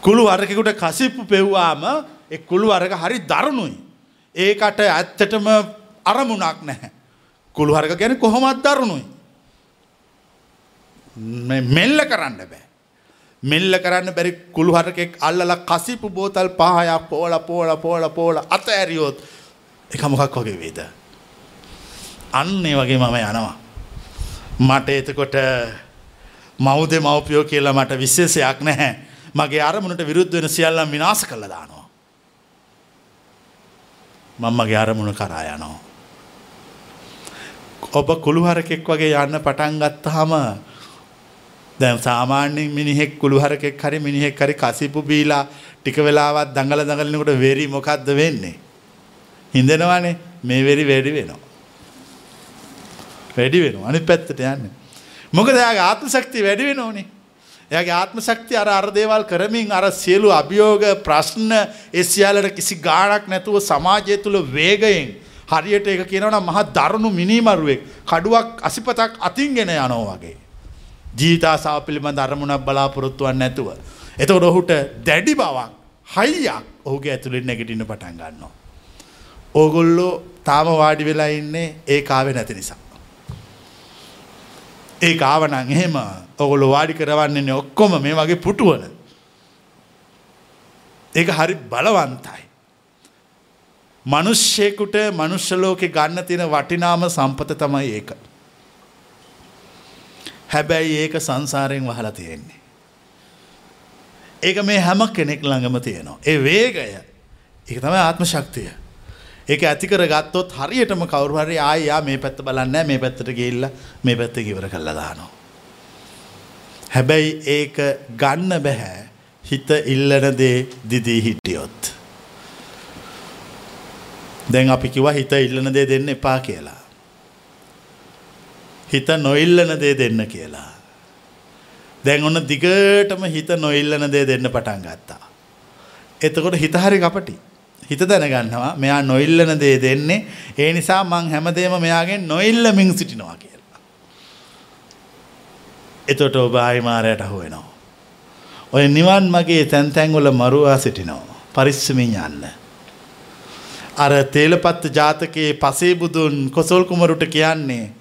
කුළු හරකෙකුට කසිප්පු පෙව්වාම ඒ කුළු හරක හරි දරුණුයි. ඒකට ඇත්තටම අරමුණක් නැහැ. කුළු හරක කියන්නේ කොහොමත් දරුණුයි. මෙල්ල කරන්න බෑ. මෙල්ල කරන්න බැරි කුළු හරකෙක් අල්ලලා කසිපු බෝතල් පහයක් පෝල පෝල පෝල පෝල අත ඇරියොත් එක මොකක් වගේ වේද? අන්න ඒ වගේ මම යනවා. මට එතකොට මවුද මව්පියෝ කියලා මට විශේෂයක් නැහැ. මගේ අරමුණට විරුද්ධ වෙන සියල්ලම විනාශ කළා දානවා. මම මගේ අරමුණ කරා යනවා. ඔබ කුළු හරකෙක් වගේ යන්න පටන් ගත්තාම දැන් සාමාන්‍යයෙන් මිනිහෙක් කුළුහරකෙක් හරි මිනිහෙක් හරි කසිපු බීලා ටික වෙලාවක් දඟල දඟලනකොට වෙරි මොකද්ද වෙන්නේ? හින්දෙනවනේ මේ වෙරි වැඩි වෙනවා. වැඩි වෙනවා. අනිත් පැත්තට යන්නේ. මොකද එයාගේ ආත්ම ශක්තිය වැඩි වෙනෝනේ. එයාගේ ආත්ම ශක්තිය අර අර දේවල් කරමින් අර සියලු අභියෝග ප්‍රශ්න ඒ සියල්ලට කිසි ගාණක් නැතුව සමාජය තුල වේගයෙන් හරියට ඒක කියනවා නම් මහා දරුණු මිනිමරුවෙක් කඩුවක් අසිපතක් අතින්ගෙන යනවා වගේ. ජීවිතාසාව පිළිබඳ අරමුණක් බලාපොරොත්තුවක් නැතුව. එතකොට ඔහුට දැඩි බවක් හයියක් ඔහුගේ ඇතුළෙන් නැගිටින්න පටන් ගන්නවා. ඕගොල්ලෝ තාම වාඩි වෙලා ඉන්නේ ඒ කාවේ නැති නිසා. ඒ කාවනම් එහෙම ඔගොල්ලෝ වාඩි කරවන්නේ ඔක්කොම මේ වගේ පුටුවල. ඒක හරි බලවන්තයි. මිනිස්සෙකුට මනුෂ්‍ය ලෝකේ ගන්න තියෙන වටිනාම සම්පත තමයි ඒක. හැබැයි ඒක සංසාරයෙන් වහලා තියෙන්නේ. ඒක මේ හැම කෙනෙක් ළඟම තියෙනවා. ඒ වේගය ඒක තමයි ආත්ම ශක්තිය. ඒක ඇති කරගත්තොත් හරියටම කවුරු හරි ආයි යා මේ පැත්ත බලන්නේ මේ පැත්තට ගිහිල්ලා මේ පැත්ත ඉවර කරලා දානවා. හැබැයි ඒක ගන්න බෑ හිත ඉල්ලන දේ දිදී හිටියොත්. දැන් අපි කිව්වා හිත ඉල්ලන දේ දෙන්න එපා කියලා. හිත නොඉල්ලන දේ දෙන්න කියලා. දැන් ඔන්න දිගටම හිත නොඉල්ලන දේ දෙන්න පටන් ගත්තා. එතකොට හිත හරි කපටි. හිත දැනගන්නවා මෙයා නොඉල්ලන දේ දෙන්නේ ඒ නිසා මං හැමදේම මෙයාගෙන් නොඉල්ලමින් සිටිනවා කියලා. එතකොට ඔබ ආයි මාරයට අහු වෙනවා. ඔය නිවන් මගේ තැන් තැන් වල මරුවා සිටිනවා. පරිස්සමින් යන්න. අර තේලපත්ත ජාතකයේ පසේ බුදුන් කොසල් කුමරුට කියන්නේ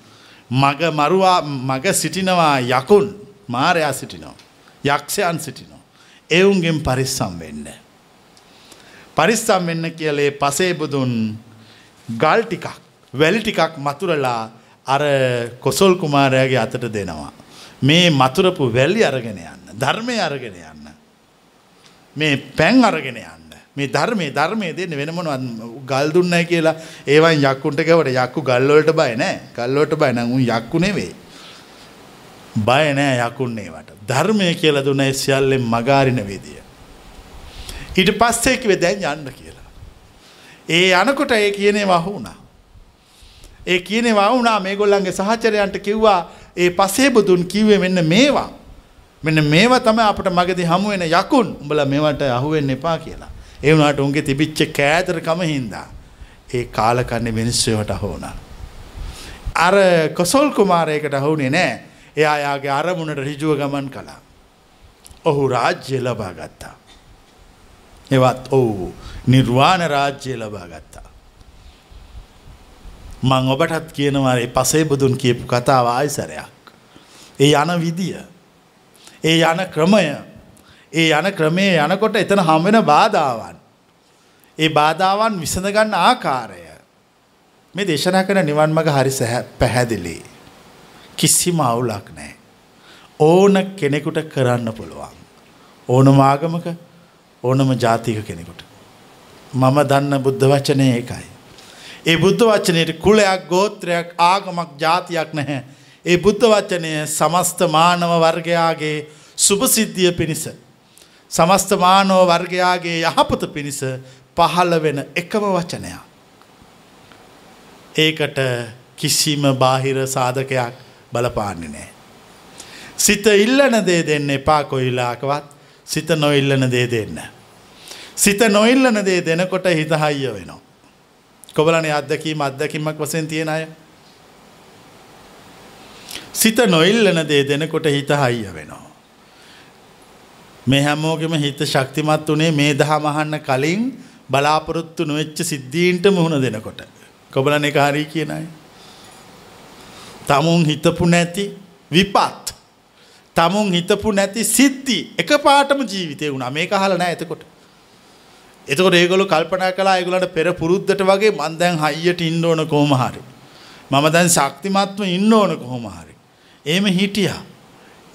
මග මරුවා මග සිටිනවා යකුන් මාරයා සිටිනවා. යක්ෂයන් සිටිනවා. එවුන්ගෙන් පරිස්සම් වෙන්න. පරිස්සම් වෙන්න කියලේ පසේ බුදුන් ගල් ටිකක් වැලි ටිකක් මතුරලා අර කොසොල් කුමාරයාගේ අතට දෙනවා. මේ මතුරපු වැලි අරගෙන යන්න ධර්මය අරගෙන යන්න. මේ පැන් අරගෙන යන්න. මේ ධර්මයේ ධර්මයේ දෙන්නේ වෙන මොනවද ගල් දුන්නයි කියලා ඒවන් යක්කුන්ට කවට යක්කු ගල් වලට බය නෑ. ගල් වලට බය නම් උන් යක්කු නෙවෙයි. බය නෑ යකුන් ඒවට. ධර්මය කියලා දුන්නේ සියල්ලෙන් මගාරින වේදිය. ඊට පස්සේ කිව්වේ දැන් යන්න කියලා. ඒ යනකොට ඒ කියනේ වහු වුණා. ඒ කියනේ වහු වුණා මේගොල්ලන්ගේ සහචරයන්ට කිව්වා ඒ පසේ බුදුන් කිව්වේ මෙන්න මේවා. මෙන්න මේවා තමයි අපට මගදී හමු වෙන යකුන්. උඹලා මේවට අහු වෙන්න එපා කියලා. ඒ වුණාට උන්ගේ තිබිච්ච කෑදරකම හින්දා ඒ කාලකන්ණේ මිනිස්සුන්ට අහු වුණා. අර කොසල් කුමාරයෙකුට අහුනේ නෑ. එයා යාගේ අරමුණට ඍජුව ගමන් කළා. ඔහු රාජ්‍ය ලබා ගත්තා. එවත් ඔව් නිර්වාණ රාජ්‍ය ලබා ගත්තා. මං ඔබටත් කියනවා ඒ පසේ බුදුන් කියපු කතාව ආයිසරයක්. ඒ යන විදිය. ඒ යන ක්‍රමය. ඒ යන ක්‍රමේ යනකොට එතන හම්වෙන බාධාවන්. ඒ බාධාවන් විසඳගන්න ආකාරය. මේ දේශනා කරන නිවන් මඟ හරි පැහැදිලි. කිසිම අවුලක් නෑ. ඕන කෙනෙකුට කරන්න පුළුවන්. ඕනම ආගමක ඕනම ජාතික කෙනෙකුට. මම දන්න බුද්ධ වචනය ඒකයි. ඒ බුද්ධ වචනයට කුලයක් ගෝත්‍රයක් ආගමක් ජාතියක් නැහැ. ඒ බුද්ධ වචනය සමස්ත මානව වර්ගයාගේ සුභසිද්ධිය පිණිස. සමස්ත මානව වර්ගයාගේ යහපත පිණිස පහළ වෙන එකම වචනයක්. ඒකට කිසිම බාහිර සාධකයක් බලපාන්නේ නෑ. සිත ඉල්ලන දේ දෙන්න එපා කොයිලාකවත් සිත නොඉල්ලන දේ දෙන්න. සිත නොඉල්ලන දේ දෙනකොට හිත හයිය වෙනවා. කොබලනේ අත්දැකීම අත්දැකීමක් වශයෙන් තියෙන අය. සිත නොඉල්ලන දේ දෙනකොට හිත හයිය වෙනවා. මේ හැමෝගෙම හිත ශක්තිමත් වනේ මේ දහම අහන්න කලින් බලාපොරොත්තු නොවෙච්ච සිද්ධීන්ට මුහුණ දෙනකොට. කොබලන එක හරි කියන අය. තමුන් හිතපු නැති විපත්. තමුන් හිතපු නැති සිද්ධි එක පාටම ජීවිතය වුණා මේක අහලා නැහැ එතකොට. එතකොට ඒගොල්ලෝ කල්පනා කළා ඒගොල්ලන්ට පෙර පුරුද්දට වගේ මං දැන් හයියට ඉන්න ඕන කොහොම හරි. මම දැන් ශක්තිමත්ව ඉන්න ඕන කොහොම හරි. එහෙම හිටියා.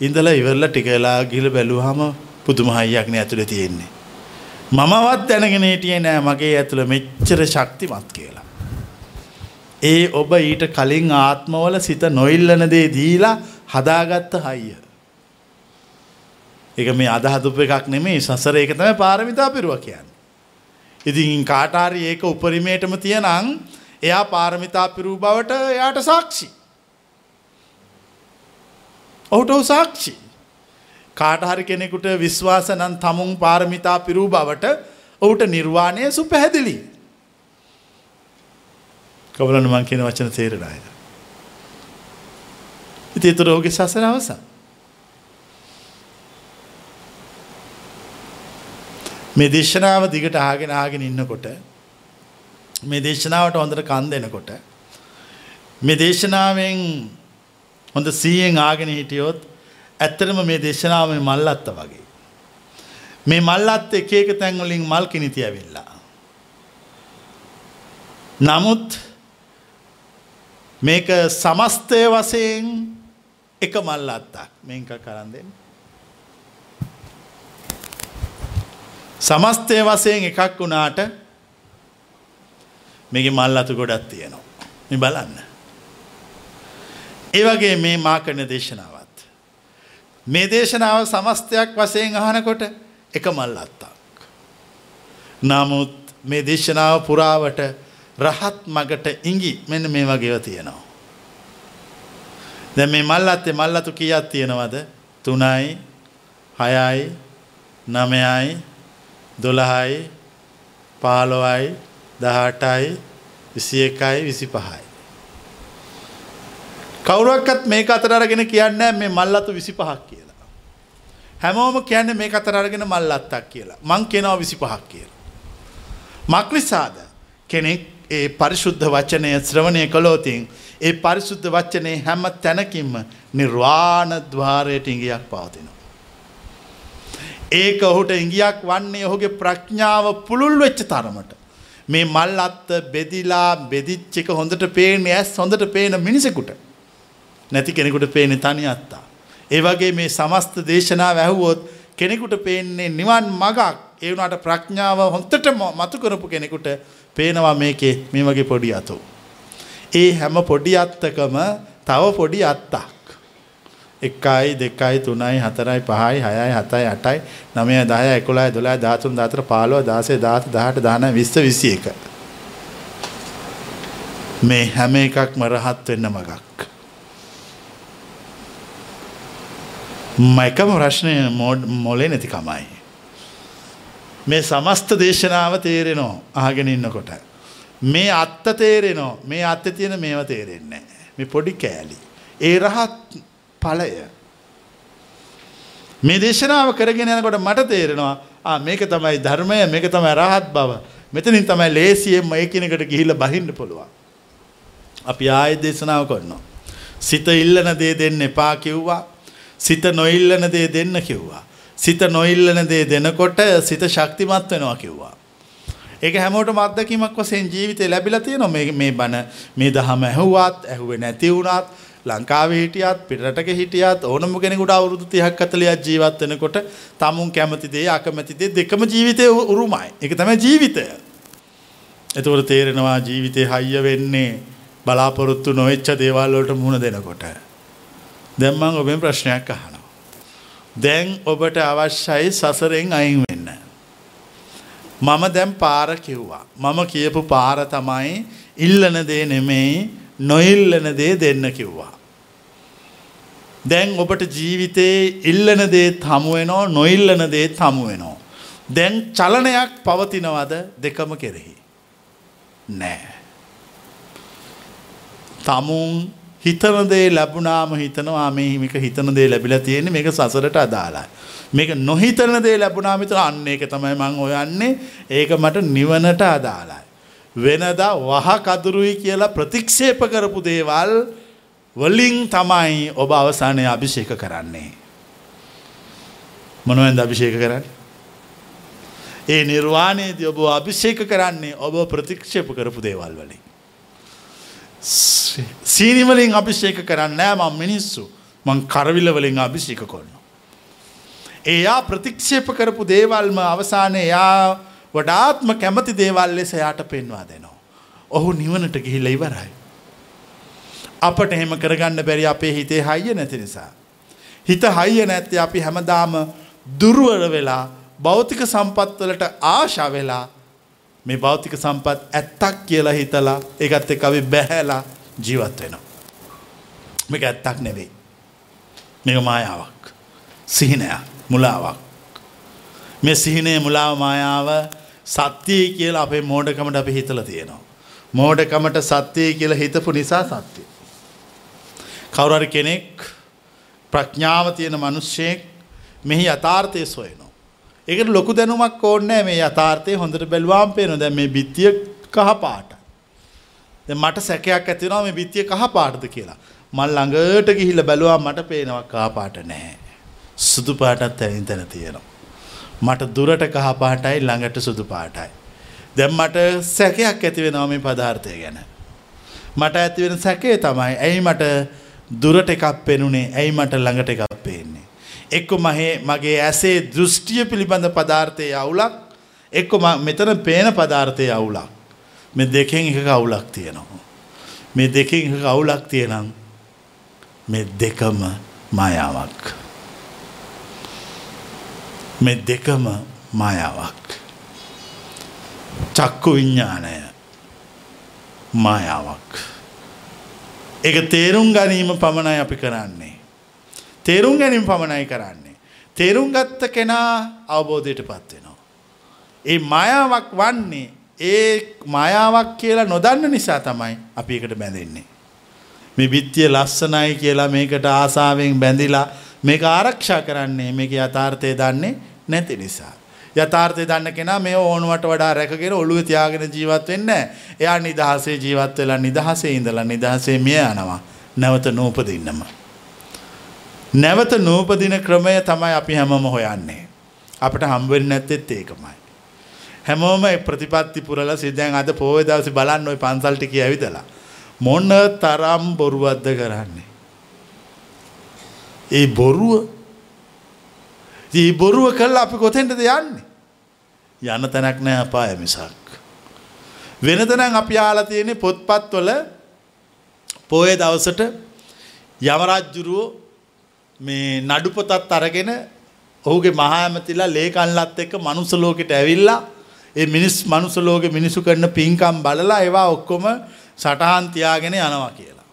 ඉඳලා ඉවරලා ටික වෙලා ගිහලා බැලුවාම පුදුම හයියක් නේ ඇතුලේ තියෙන්නේ. මමවත් දැනගෙන හිටියේ නෑ මගේ ඇතුළ මෙච්චර ශක්තිමත් කියලා. ඒ ඔබ ඊට කලින් ආත්මවල සිත නොඉල්ලන දේ දීලා හදාගත්ත හයිය. ඒක මේ අදහදුප එකක් නෙමේ සසර ඒක තමයි පාරමිතා පිරුව කියන්නේ. ඉතින් කාටාරි ඒක උපරිමයටම තියනං එයා පාරමිතා පිරූ බවට එයාට සාක්ෂි. ඔහුට ඔහු සාක්ෂි. කාටහරි කෙනෙකුට විශ්වාස නම් තමුන් පාරමිතා පිරූ බවට ඔහුට නිර්වාණය සුපැහැදිලි. කවලන මං කියන වචන තේරෙනය. ඉති එතුර ඔහුගේ සසර අවසන්. මේ දේශනාව දිගට ආගෙන ආගෙන ඉන්නකොට මේ දේශනාවට හොඳට කන් දෙනකොට මේ දේශනාවෙන් හොඳ සීයෙන් ආගෙන හිටියොත් ඇත්තටම මේ දේශනාව මේ මල්ලත්ත වගේ. මේ මල්ලත් එක එක තැන් වලින් මල් කිනිති ඇවිල්ලා. නමුත් මේක සමස්තය වශයෙන් එක මල්ලත්තක් මේක කරන් දෙන්න. සමස්තය වශයෙන් එකක් වුණාට මේක මල් අතු ගොඩක් තියෙනවා. මේ බලන්න. ඒ වගේ මේ මා කරන දේශනාවත්. මේ දේශනාව සමස්තයක් වශයෙන් අහනකොට එක මල් අත්තක්. නමුත් මේ දේශනාව පුරාවට රහත් මගට ඉඟි මෙන්න මේ වගේව තියෙනවා. දැන් මේ මල් අත්තේ මල් අතු කීයක් තියෙනවද? 3යි 6යි 9යි දොළහයි පාලොවයි දහටයි විසි එකයි විසි පහයි. කවුරුවක්කත් මේ අතර අරගෙන කියන්න මේ මල්ලතු විසි පහක් කියලා. හැමෝම කියන්න මේ අතර අරගෙන මල්ලත්තක් කියලා මං කෙනාව විසි පහක් කියලා. මක්නිසාද කෙනෙක් ඒ පරිශුද්ධ වචනය ශ්‍රවණය කළෝතින් ඒ පරිශුද්ධ වච්චනය හැම තැනකින්ම නිර්වාණ ධ්වාරයට ඉඟියක් පවතිනවා. ඒක ඔහුට ඉංගියක් වන්නේ ඔහුගේ ප්‍රඥාව පුළුල් වෙච්ච තරමට. මේ මල් අත්ත බෙදිලා බෙදිච්ච එක හොඳට පේන්නේ ඇස් හොඳට පේන මිනිසෙකුට. නැති කෙනෙකුට පේන්නේ තනි අත්තා. ඒ වගේ මේ සමස්ත දේශනාව ඇහුවොත් කෙනෙකුට පේන්නේ නිවන් මගක් ඒ වුණාට ප්‍රඥාව හොඳට මතු කරපු කෙනෙකුට පේනවා මේකේ මේ වගේ පොඩි අතෝ. ඒ හැම පොඩි අත්තකම තව පොඩි අත්තක්. එකයි දෙකයි තුනයි හතරයි පහයි හයයි හතයි අටයි නමය දහය එකොළයි දොලා ධාතුන් දාතර පාලුව දාසේ දාත දහට දාන විස්ස විසි එක. මේ හැම එකක්ම රහත් වෙන්න මගක්. මයිකම ප්‍රශ්නය මොලේ නැතිකමයි. මේ සමස්ත දේශනාව තේරෙනෝ අහගෙන ඉන්නකොට. මේ අත්ත තේරෙනෝ මේ අත්ත තියෙන මේව තේරෙන්නේ. මේ පොඩි කෑලි. ඒ රහත් ඵලය. මේ දේශනාව කරගෙන යනකොට මට තේරෙනවා මේක තමයි ධර්මය මේක තමයි රහත් බව. මෙතනින් තමයි ලේසියෙන්ම ඒ කෙනෙකුට ගිහිල්ලා බහින්න පුළුවන්. අපි ආයෙත් දේශනාව කරනවා. සිත ඉල්ලන දේ දෙන්න එපා කිව්වා. සිත නොඉල්ලන දේ දෙන්න කිව්වා. සිත නොඉල්ලන දේ දෙනකොට සිත ශක්තිමත් වෙනවා කිව්වා. ඒක හැමෝටම අත්දැකීමක් වශයෙන් ජීවිතේ ලැබිලා තියෙනවා මේ මේ බණ මේ දහම ඇහුවත් ඇහුවේ නැති වුණත් ලංකාවේ හිටියත් පිටරටක හිටියත් ඕනම කෙනෙකුට අවුරුදු 30ක් 40ක් ජීවත් වෙනකොට tamun කැමති දේ අකමැති දේ දෙකම ජීවිතේ උරුමයි. ඒක තමයි ජීවිතය. එතකොට තේරෙනවා ජීවිතේ හයිය වෙන්නේ බලාපොරොත්තු නොවෙච්ච දේවල් වලට මුහුණ දෙනකොට. දැන් මම ඔබෙන් ප්‍රශ්නයක් අහනවා. දැන් ඔබට අවශ්‍යයි සසරෙන් අයින් වෙන්න. මම දැන් පාර කිව්වා. මම කියපු පාර තමයි ඉල්ලන දේ නෙමෙයි නොඉල්ලන දේ දෙන්න කිව්වා. දැන් ඔබට ජීවිතේ ඉල්ලන දේත් හමු වෙනවා නොඉල්ලන දේත් හමු වෙනවා. දැන් චලනයක් පවතිනවද දෙකම කෙරෙහි. නෑ. තමුන් හිතන දේ ලැබුණාම හිතනවා මේ මේක හිතන දේ ලැබිලා තියෙන්නේ මේක සසරට අදාළයි. මේක නොහිතන දේ ලැබුණාම හිතන අන්න ඒක තමයි මං හොයන්නේ. ඒක මට නිවනට අදාළයි. වෙනදා වහ කදුරුයි කියලා ප්‍රතික්ෂේප කරපු දේවල් වලින් තමයි ඔබ අවසානයේ අභිෂේක කරන්නේ. මොනවෙන්ද අභිෂේක කරන්නේ? ඒ නිර්වාණයේදී ඔබ අභිෂේක කරන්නේ ඔබ ප්‍රතික්ෂේප කරපු දේවල් වලින්. සීනිවලින් අභිෂේක කරන්න නෑ මං මිනිස්සු මං කරවිල වලින් අභිෂේක කරනවා. එයා ප්‍රතික්ෂේප කරපු දේවල්ම අවසානයේ එයා වඩාත්ම කැමති දේවල් ලෙස එයාට පෙන්වා දෙනවා. ඔහු නිවනට ගිහිල්ලා ඉවරයි. අපට එහෙම කරගන්න බැරි අපේ හිතේ හයිය නැති නිසා. හිත හයිය නැත්තේ අපි හැමදාම දුර්වල වෙලා භෞතික සම්පත් වලට ආශා වෙලා මේ භෞතික සම්පත් ඇත්තක් කියලා හිතලා ඒකත් එක්ක අපි බැහැලා ජීවත් වෙනවා. මේක ඇත්තක් නෙවෙයි. මේක මායාවක්. සිහිනයක්, මුලාවක්. මේ සිහිනේ මුලාව මායාව සත්‍යයි කියලා අපේ මෝඩකමට අපි හිතලා තියෙනවා. මෝඩකමට සත්‍යයි කියලා හිතපු නිසා සත්‍යයි. කවුරු හරි කෙනෙක් ප්‍රඥාව තියෙන මිනිස්සෙක් මෙහි යථාර්ථය සොයනවා. ඒකට ලොකු දැනුමක් ඕනේ මේ යථාර්ථය හොඳට බැලුවාම පේනවා. දැන් මේ බිත්තිය කහ පාටයි. දැන් මට සැකයක් ඇති වෙනවා මේ බිත්තිය කහ පාටද කියලා. මම ළඟට ගිහිල්ලා බැලුවා මට පේනවා කහ පාට නැහැ. සුදු පාටත් ඇයින් තැන තියෙනවා. මට දුරට කහ පාටයි ළඟට සුදු පාටයි. දැන් මට සැකයක් ඇති වෙනවා මේ පදාර්ථය ගැන. මට ඇති වෙන සැකේ තමයි ඇයි මට දුරට එකක් පෙනුනේ ඇයි මට ළඟට එකක් පේන්නේ. එක්ක මහේ මගේ ඇසේ දෘෂ්ටිය පිළිබඳ පදාර්ථයේ අවුලක් එක්ක මෙතන පේන පදාර්ථයේ අවුලක්. මේ දෙකෙන් එකක අවුලක් තියෙනවා. මේ දෙකෙන් එකක අවුලක් තියෙනම් මේ දෙකම මායාවක්. මේ දෙකම මායාවක්. චක්කු විඤ්ඥානය මායාවක්. එක තේරුම් ගැනීම පමණයි අපි කරන්නේ. තේරුම් ගැනීම පමණයි කරන්නේ. තේරුම් ගත්ත කෙනා අවබෝධයට පත්වෙනවා. ඒ මායාවක් වන්නේ ඒ මායාවක් කියලා නොදන්න නිසා තමයි අපි එකට බැඳෙන්නේ. මේ බිත්තිය ලස්සනයි කියලා මේකට ආසාාවෙන් බැඳිලා මේක ආරක්ෂා කරන්නේ මේක යථාර්ථය දන්නේ නැති නිසා. යථාර්ථය දන්න කෙනා මේ ඕනුවට වඩා රැකගෙන ඔළුව තියාගෙන ජීවත් වෙන්න එයා නිදහසේ ජීවත් වෙලා නිදහසේ ඉඳලා නිදහසේ මිය යනවා නැවත නූපදින්නම. නැවත නූපදින ක්‍රමය තමයි අපි හැමම හොයන්නේ. අපට හම්බවෙන්න නැත්තෙත් ඒකමයි. හැමෝම ප්‍රතිපත්ති පුරලා සිදැන් අද පෝය දවසි බලන්න ඔය පන්සල් ටික ඇවිදලා. මොන්න තරම් බොරුවද්ද කරන්නේ. ඒ බොරුව දී බොරුව කල්ලා අපි කොතෙන්ටද යන්නේ. යන්න තැනක් නෑ අපාය මිසක්. වෙනතනම් අපි ආලා තියෙන්නේ පොත්පත්වල පෝය දවසට යමරජ්ජුරුවෝ මේ නඩු පොතත් අරගෙන ඔහුගේ මහා ඇමතිලා ලේකන්ලත් එක්ක මනුස්ස ලෝකෙට ඇවිල්ලා ඒ මිනිස් මනුස්ස ලෝකෙ මිනිසු කරන පින්කම් බලලා ඒවා ඔක්කොම සටහන් තියාගෙන යනවා කියලා.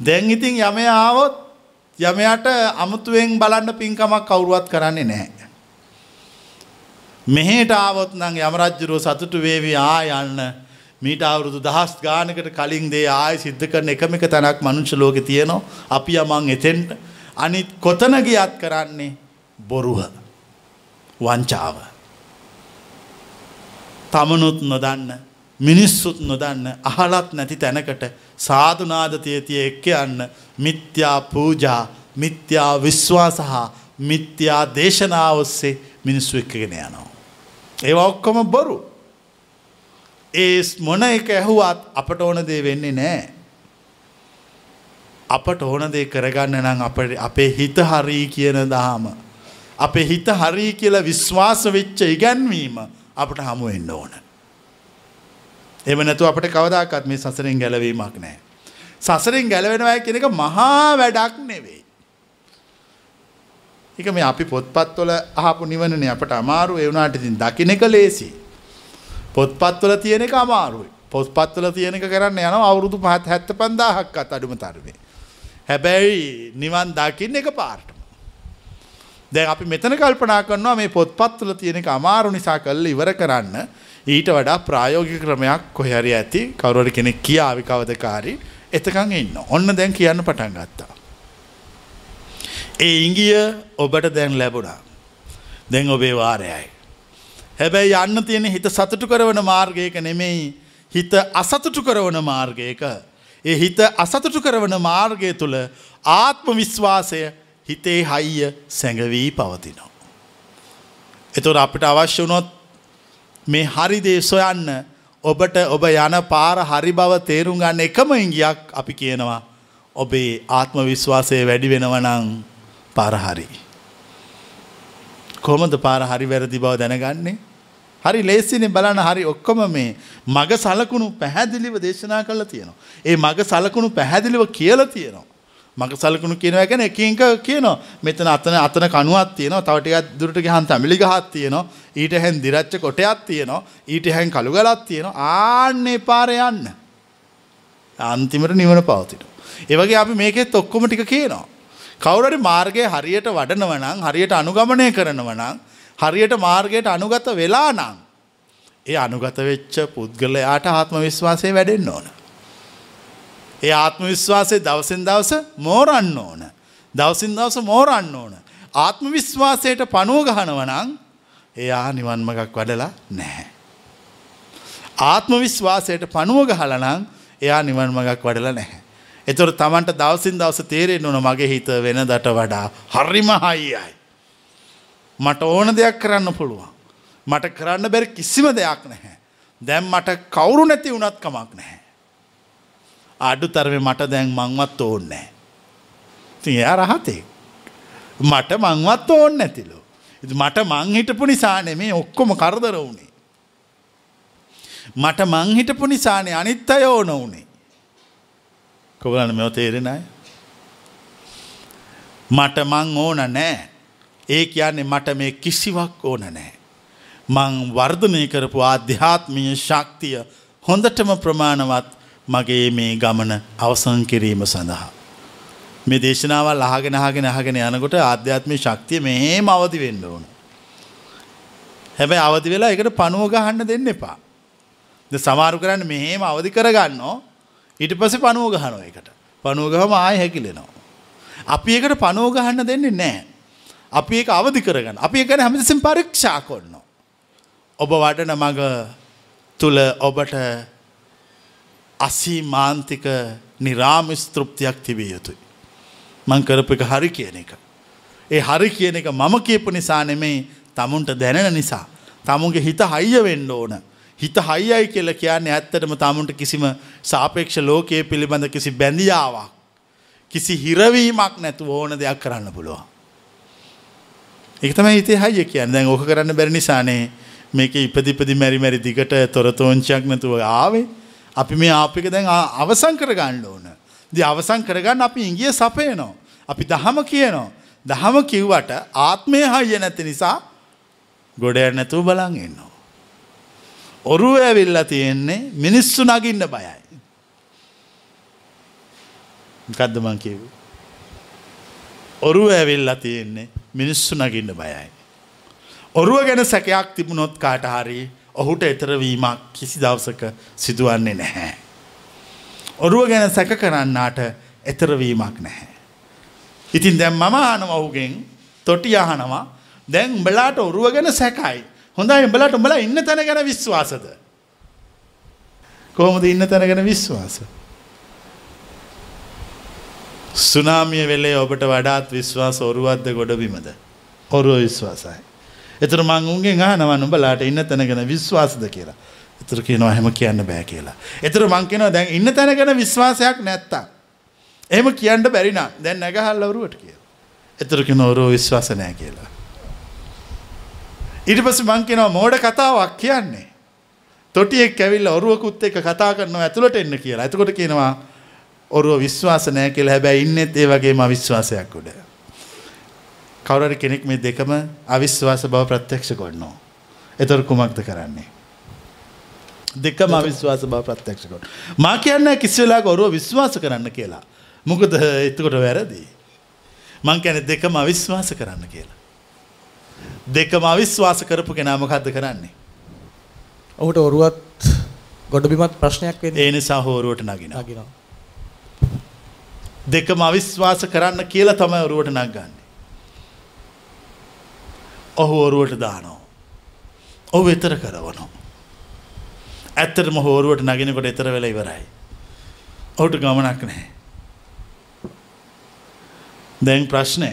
දැන් ඉතින් යමයා ආවොත් යමයාට අමුතුවෙන් බලන්න පින්කමක් කවුරුවත් කරන්නේ නැහැ. මෙහෙට ආවොත් නම් යමරජ්ජුරුව සතුටු වේවි ආ යන්න මීට අවුරුදු දහස් ගානකට කලින් දේ ආය සිද්ධ කරන එකම එක තැනක් මනුෂ්‍ය ලෝකේ තියෙනවා. අපි යමන් එතෙන්ට අනිත් කොතන ගියත් කරන්නේ බොරුව. වංචාව. තමනුත් නොදන්න මිනිස්සුත් නොදන්න අහලත් නැති තැනකට සාධනාදතිය තිය එක්ක යන්න මිත්‍යා පූජා මිත්‍යා විශ්වාස හා මිත්‍යා දේශනාව ඔස්සේ මිනිස්සු එක්කගෙන යනවා. ඒවා ඔක්කොම බොරු. ඒ මොන එක ඇහුවත් අපට ඕන දේ වෙන්නේ නෑ. අපට ඕන දේ කරගන්න නම් අපට අපේ හිත හරී කියන දහම. අපේ හිත හරී කියලා විශ්වාස වෙච්ච ඉගැන්වීම අපට හමු වෙන්න ඕන. එම නැතු අපට කවදාකත් මේ සසරෙන් ගැලවීමක් නෑ. සසරෙන් ගැලවෙනවා කියන එක මහා වැඩක් නෙවෙයි. එක මේ අපි පොත්පත්වල අහපු නිවනනේ අපට අමාරු ඒ වුණාට ඉතින් දකින්න එක ලේසි. පොත්පත්වල තියෙන එක අමාරුයි. පොත්පත්වල තියෙන එක කරන්න යනවා අවුරුදු 75000ක්වත් අඩුම තරමේ. හැබැයි නිවන් දකින්න එක පාරටම. දැන් අපි මෙතන කල්පනා කරනවා මේ පොත්පත්වල තියෙන එක අමාරු නිසා කරලා ඉවර කරන්න ඊට වඩා ප්‍රායෝගික ක්‍රමයක් කොහේ හරි ඇති කවුරු හරි කෙනෙක් කියාවි කවදකාරී එතකන් ඉන්න. ඔන්න දැන් කියන්න පටන් ගත්තා. ඒ ඉංගිය ඔබට දැන් ලැබුණා. දැන් ඔබේ වාරයයි. හැබැයි යන්න තියෙන හිත සතුටු කරවන මාර්ගයක නෙමෙයි හිත අසතුටු කරවන මාර්ගයක. ඒ හිත අසතුටු කරවන මාර්ගය තුළ ආත්ම විශ්වාසය හිතේ හයිය සැඟවී පවතිනවා. එතුර අපිට අවශ්‍ය වුණොත් මේ හරිදේ සොයන්න ඔබට ඔබ යන පාර හරි බව තේරුම් ගන්න එකම ඉංගියක් අපි කියනවා ඔබේ ආත්ම විශ්වාසය වැඩි වෙනවනං පාරහරි. කොමද පාර හරි වැරදි බව දැනගන්නේ හරි ලේසිනේ බලන්න හරි ඔක්කොම මේ මග සලකුණු පැහැදිලිව දේශනා කරලා තියෙනවා. ඒ මග සලකුණු පැහැදිලිව කියලා තියෙනවා. මග සලකුණු කියනවා කියන්නේ එකින් එක කියනවා. මෙතන අතන අතන කණුවක් තියෙනවා. තව ටිකක් දුරට ගියහන් තමිලි ගහක් තියෙනවා. ඊට හැන් දිරච්ච කොටයක් තියෙනවා. ඊට හැන් කළු ගලක් තියෙනවා. ආන්නේ පාරේ යන්න. අන්තිමට නිවන පවතිනවා. ඒ වගේ අපි මේකෙත් ඔක්කොම ටික කියනවා. කවුරු හරි මාර්ගය හරියට වඩනව නම් හරියට අනුගමනය කරනව නම් හරියට මාර්ගයට අනුගත වෙලා නම් ඒ අනුගත වෙච්ච පුද්ගලයාට ආත්ම විශ්වාසය වැඩෙන්න ඕන. ඒ ආත්ම විශ්වාසය දවසින් දවස මෝරන්න ඕන. දවසින් දවස මෝරන්න ඕන. ආත්ම විශ්වාසයට පනුව ගහනව නම් එයා නිවන් මගක් වඩලා නැහැ. ආත්ම විශ්වාසයට පනුව ගහලා නම් එයා නිවන් මගක් වඩලා නැහැ. එතකොට Tamanට දවසින් දවස තේරෙන්න ඕන මගේ හිත වෙනදට වඩා හරිම හයියයි. මට ඕන දෙයක් කරන්න පුළුවන්. මට කරන්න බැරි කිසිම දෙයක් නැහැ. දැන් මට කවුරු නැති වුණත් කමක් නැහැ. අඩු තරමේ මට දැන් මංවත් ඕන්නේ ඉතින් එයා රහතේ. මට මංවත් ඕන්න නැතිලු. මට මං හිටපු නිසා නෙමේ ඔක්කොම කරදර වුණේ. මට මං හිටපු නිසානේ අනිත් අය ඕන වුණේ. කොගලන්න මෙව තේරෙන අය? මට මං ඕන නෑ. ඒ කියන්නේ මට මේ කිසිවක් ඕන නෑ. මං වර්ධනය කරපු ආධ්‍යාත්මීය ශක්තිය හොඳටම ප්‍රමාණවත් මගේ මේ ගමන අවසන් කිරීම සඳහා. මේ දේශනාවල් අහගෙන අහගෙන අහගෙන යනකොට ආධ්‍යාත්මික ශක්තිය මෙහෙම අවදි වෙන්න ඕන. හැබැයි අවදි වෙලා ඒකට පණුව ගහන්න දෙන්න එපා. දැන් සමහරු කරන්නේ මෙහෙම අවදි කරගන්නෝ ඊට පස්සේ පණුව ගහනවා ඒකට. පණුව ගහම ආයෙ හැකිලෙනවා. අපි ඒකට පණුව ගහන්න දෙන්නේ නැහැ. අපි ඒක අවදි කරගන්න. අපි ඒක ගැන හැමතිස්සෙම පරීක්ෂා කරනවා. ඔබ වඩන මඟ තුල ඔබට අසීමාන්තික නිරාමිස් තෘප්තියක් තිබිය යුතුයි. මං කරපු එක හරි කියන එක. ඒ හරි කියන එක මම කියපු නිසා නෙමෙයි තමුන්ට දැනෙන නිසා. තමුන්ගේ හිත හයිය වෙන්න ඕන. හිත හයියයි කියලා කියන්නේ ඇත්තටම තමුන්ට කිසිම සාපේක්ෂ ලෝකයේ පිළිබඳ කිසි බැඳියාවක් කිසි හිරවීමක් නැතුව ඕන දෙයක් කරන්න පුළුවන්. ඒක තමයි හිතේ හයිය කියන්නේ. දැන් ඕක කරන්න බැරි නිසානේ මේක ඉපදිපදි මෙරි මෙරි දිගට තොරතෝංචියක් නැතුව ආවේ. අපි මේ ආපික දැන් අවසන් කරගන්න ඕන. ඉතින් අවසන් කරගන්න අපි ඉංගිය සපයනවා. අපි දහම කියනවා. දහම කිව්වට ආත්මය හයිය නැති නිසා ගොඩ නැතුව බලන් ඉන්නවා. ඔරුව ඇවිල්ලා තියෙන්නේ මිනිස්සු නගින්න බයයි. මොකද්ද මං කිව්වේ? ඔරුව ඇවිල්ලා තියෙන්නේ මිනිස්සු නගින්න බයයි. ඔරුව ගැන සැකයක් තිබුණොත් කාට හරි ඔහුට එතරවීමක් කිසි දවසක සිදුවන්නේ නැහැ. ඔරුව ගැන සැක කරන්නාට එතරවීමක් නැහැ. ඉතින් දැන් මම අහනවා ඔහුගෙන් තොටි අහනවා දැන් උඹලාට ඔරුව ගැන සැකයි. හොඳයි උඹලාට උඹලා ඉන්න තැන ගැන විශ්වාසද? කොහොමද ඉන්න තැන ගැන විශ්වාස? සුනාමිය වෙලේ ඔබට වඩාත් විශ්වාස ඔරුවද්ද ගොඩබිමද? ඔරුව විශ්වාසයි. එතර මං උන්ගෙන් අහනවා නුඹලාට ඉන්න තැන ගැන විශ්වාසද කියලා. එතර කියනවා එහෙම කියන්න බෑ කියලා. එතර මං කියනවා දැන් ඉන්න තැන ගැන විශ්වාසයක් නැත්තම් එහෙම කියන්න බැරි නම් දැන් නැගහල්ලා ඔරුවට කියලා. එතර කියන ඔරුව විශ්වාස නැහැ කියලා. ඊට පස්සේ මං කියනවා මෝඩ කතාවක් කියන්නේ. තොටියෙක් ඇවිල්ලා ඔරුවකුත් එක්ක කතා කරනවා ඇතුළට එන්න කියලා. එතකොට කියනවා ඔරුව විශ්වාස නැහැ කියලා හැබැයි ඉන්නෙත් ඒ වගේම අවිශ්වාසයක් උඩ. කවුරු හරි කෙනෙක් මේ දෙකම අවිශ්වාස බව ප්‍රත්‍යක්ෂ කරනවා. එතකොට කුමක්ද කරන්නේ? දෙකම අවිශ්වාස බව ප්‍රත්‍යක්ෂ කරනවා. මා කියන්නේ කිසි වෙලාවක ඔරුව විශ්වාස කරන්න කියලා. මොකද එතකොට වැරදි. මං කියන්නේ දෙකම අවිශ්වාස කරන්න කියලා. දෙකම අවිශ්වාස කරපු කෙනා මොකද්ද කරන්නේ? ඔහුට ඔරුවත් ගොඩබිමත් ප්‍රශ්නයක් වෙන්නේ. ඒ නිසා හෝරුවට නගිනවා. නගිනවා. දෙකම අවිශ්වාස කරන්න කියලා තමයි ඔරුවට නගන්නේ. ඔහු ඔරුවට දානවා. ඔහු එතර කරවනවා. ඇත්තටම හෝරුවට නගිනකොට එතර වෙලා ඉවරයි. ඔහුට ගමනක් නැහැ. දැන් ප්‍රශ්නය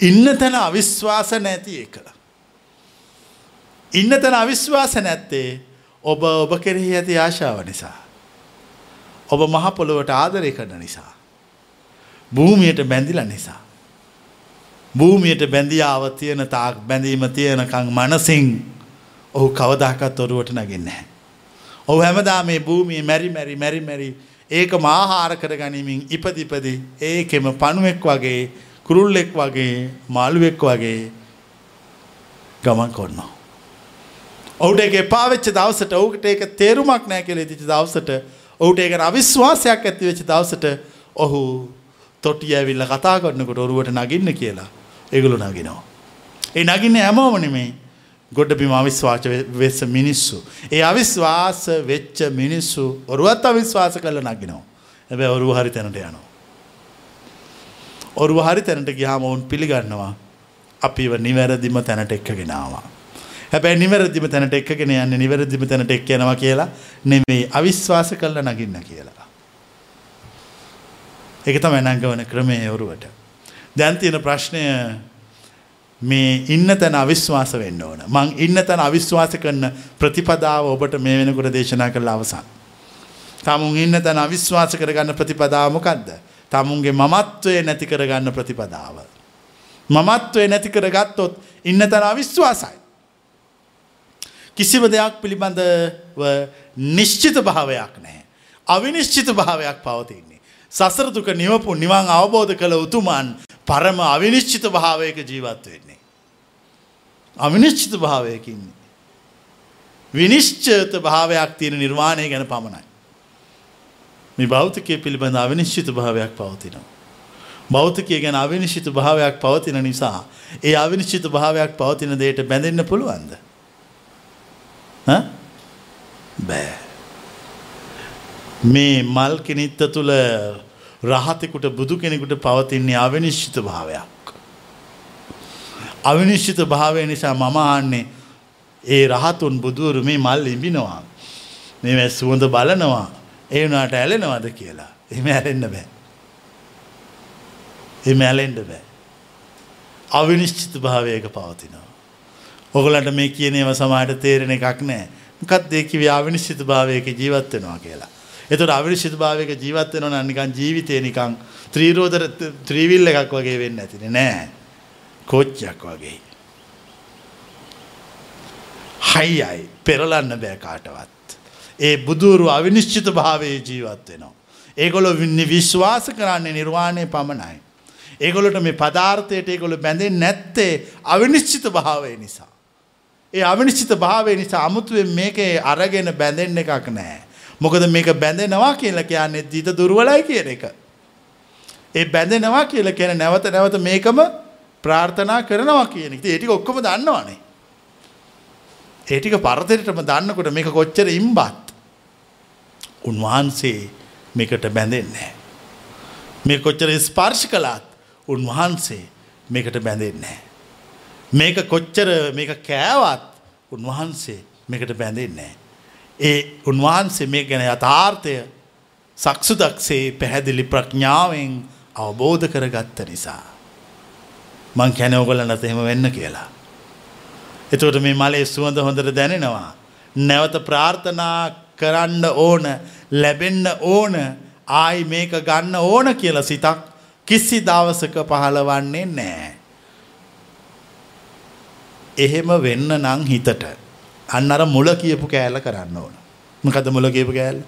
ඉන්න තැන අවිශ්වාස නැති එක. ඉන්න තැන අවිශ්වාස නැත්තේ ඔබ ඔබ කෙරෙහි ඇති ආශාව නිසා. ඔබ මහපොළොවට ආදරය කරන නිසා. භූමියට බැඳිල නිසා. භූමියට බැඳියාව තියෙන තාක් බැඳීම තියෙනකං මනසිං ඔහු කවදාකත් ඔරුවට නගින්නේ. ඔහු හැමදා මේ භූමිය මැරි මැරි මැරි මැරි ඒක මාහාර කර ගනිමින් ඉපදිපදි ඒකෙම පණුවෙක් වගේ කුරුල්ලෙක් වගේ මාළුවෙක් වගේ ගමන් කොන්නවා. ඔහුට ඒක එපාවෙච්ච දවසට ඔහුට ඒක තේරුමක් නෑ කියලා ඉදිච්ච දවසට ඔහුට ඒක අවිශ්වාසයක් ඇති වෙච්ච දවසට ඔහු තොටිය ඇවිල්ලා කතා කරනකොට ඔරුවට නගින්න කියලා ඒගොල්ලෝ නගිනවා. ඒ නගින්නේ හැමෝම නෙමෙයි. ගොඩබිම අවිශ්වාස වෙච්ච මිනිස්සු. ඒ අවිශ්වාස වෙච්ච මිනිස්සු ඔරුවත් අවිශ්වාස කරලා නගිනවා. හැබැයි ඔරුව හරි තැනට යනවා. ඔරුව හරි තැනට ගියාම ඔවුන් පිළිගන්නවා. අපිව නිවැරදිම තැනට එක්කගෙන ආවා. හැබැයි නිවැරදිම තැනට එක්කගෙන යන්නේ නිවැරදිම තැනට එක්ක යනවා කියලා නෙමෙයි අවිශ්වාස කළා නගින්න කියලා. ඒක තමයි නංගවන ක්‍රමය ඔරුවට. දැන් තියෙන ප්‍රශ්නය මේ ඉන්න තැන අවිශ්වාස වෙන්න ඕන. මං ඉන්න තැන අවිශ්වාස කරන ප්‍රතිපදාව ඔබට මේ වෙනකොට දේශනා කළ අවසන්. තමුන් ඉන්න තැන අවිශ්වාස කරගන්න ප්‍රතිපදාව මොකක්ද? තමුන්ගේ මමත්වය නැති කරගන්න ප්‍රතිපදාව. මමත්වය නැති කරගත්තොත් ඉන්න තැන අවිශ්වාසයි. කිසිම දෙයක් පිළිබඳව නිශ්චිත භාවයක් නැහැ. අවිනිශ්චිත භාවයක් පවතින්නේ. සසර දුක නිවපු නිවන් අවබෝධ කළ උතුමන් පරම අවිනිශ්චිත භාවයක ජීවත් වෙන්නේ. අවිනිශ්චිත භාවයකින්නේ. විනිශ්චිත භාවයක් තියෙන නිර්වාණය ගැන පමණයි. මේ භෞතිකය පිළිබඳ අවිනිශ්චිත භාවයක් පවතිනවා. භෞතිකය ගැන අවිනිශ්චිත භාවයක් පවතින නිසා ඒ අවිනිශ්චිත භාවයක් පවතින දෙයට බැඳෙන්න පුළුවන්ද. බෑ. මේ මල් කෙනිත්ත තුළ රහතෙකුට බුදු කෙනෙකුට පවතින්නේ අවිනිශ්චිත භාවයක්. අවිනිශ්චිත භාවය නිසා මම ආන්නේ ඒ රහතුන් බුදුවරු මේ මල් ඉබිනවා. මේ සුවඳ බලනවා ඒ වුණාට ඇලෙනවද කියලා. එහෙම ඇලෙන්න බෑ. එහෙම ඇලෙන්න බෑ. අවිනිශ්චිත භාවයක පවතිනවා. ඔගලන්ට මේ කියන ඒවා සමහරට තේරෙන එකක් නැහැ. මොකක්ද ඒ කිව්වේ අවිනිශ්චිත භාවයක ජීවත් වෙනවා කියලා. ඒතකොට අවිනිශ්චිත භාවයක ජීවත් වෙනවා නම් නිකන් ජීවිතේ නිකන් ත්‍රිරෝධ ත්‍රිවිල් එකක් වගේ වෙන්නේ නැතිනේ නෑ. කෝච්චයක් වගේ. හයි අයි පෙරලන්න බෑ කාටවත්. ඒ බුදුරු අවිනිශ්චිත භාවයේ ජීවත් වෙනවා. ඒගොලො විශ්වාස කරන්නේ නිර්වාණය පමණයි. ඒගොලට මේ පදාර්ථයට ඒගොල බැඳෙන් නැත්තේ අවිනිශ්චිත භාවය නිසා. ඒ අවිනිශ්චිත භාවය නිසා අමුතුවෙන් මේක අරගෙන බැඳෙන්න එකක් නෑ. මොකද මේක බැඳෙනවා කියලා කියන්නේ ජීත දුර්වලයි කියන එක. ඒ බැඳෙනවා කියලා කියන නැවත නැවත මේකම ප්‍රාර්ථනා කරනවා කියන එක. ඒ ටික ඔක්කොම දන්නවනේ. ඒ ටික පරතරටම දන්නකොට මේක කොච්චර ඉම්බත්. උන්වහන්සේ මේකට බැඳෙන්නේ මේ කොච්චර ස්පර්ශ කළාත් උන්වහන්සේ මේකට බැඳෙන්නේ මේක කොච්චර මේක කෑවත් උන්වහන්සේ මේකට බැඳෙන්නේ ඒ උන්වහන්සේ මේ ගැන යථාර්ථය සක්සුදක්සේ පැහැදිලි ප්‍රඥාවෙන් අවබෝධ කරගත්ත නිසා. මං කැන ඔගොල්ලන්ට එහෙම වෙන්න කියලා. එතකොට මේ මලේ සුවඳ හොඳට දැනෙනවා. නැවත ප්‍රාර්ථනා කරන්න ඕන ලැබෙන්න ඕන ආයි මේක ගන්න ඕන කියලා සිතක් කිසි දවසක පහළවන්නේ නෑ. එහෙම වෙන්න නං හිතට අන්න අර මුල කියපු කෑල්ල කරන්න ඕන. මොකද මුල කියපු කෑල්ල.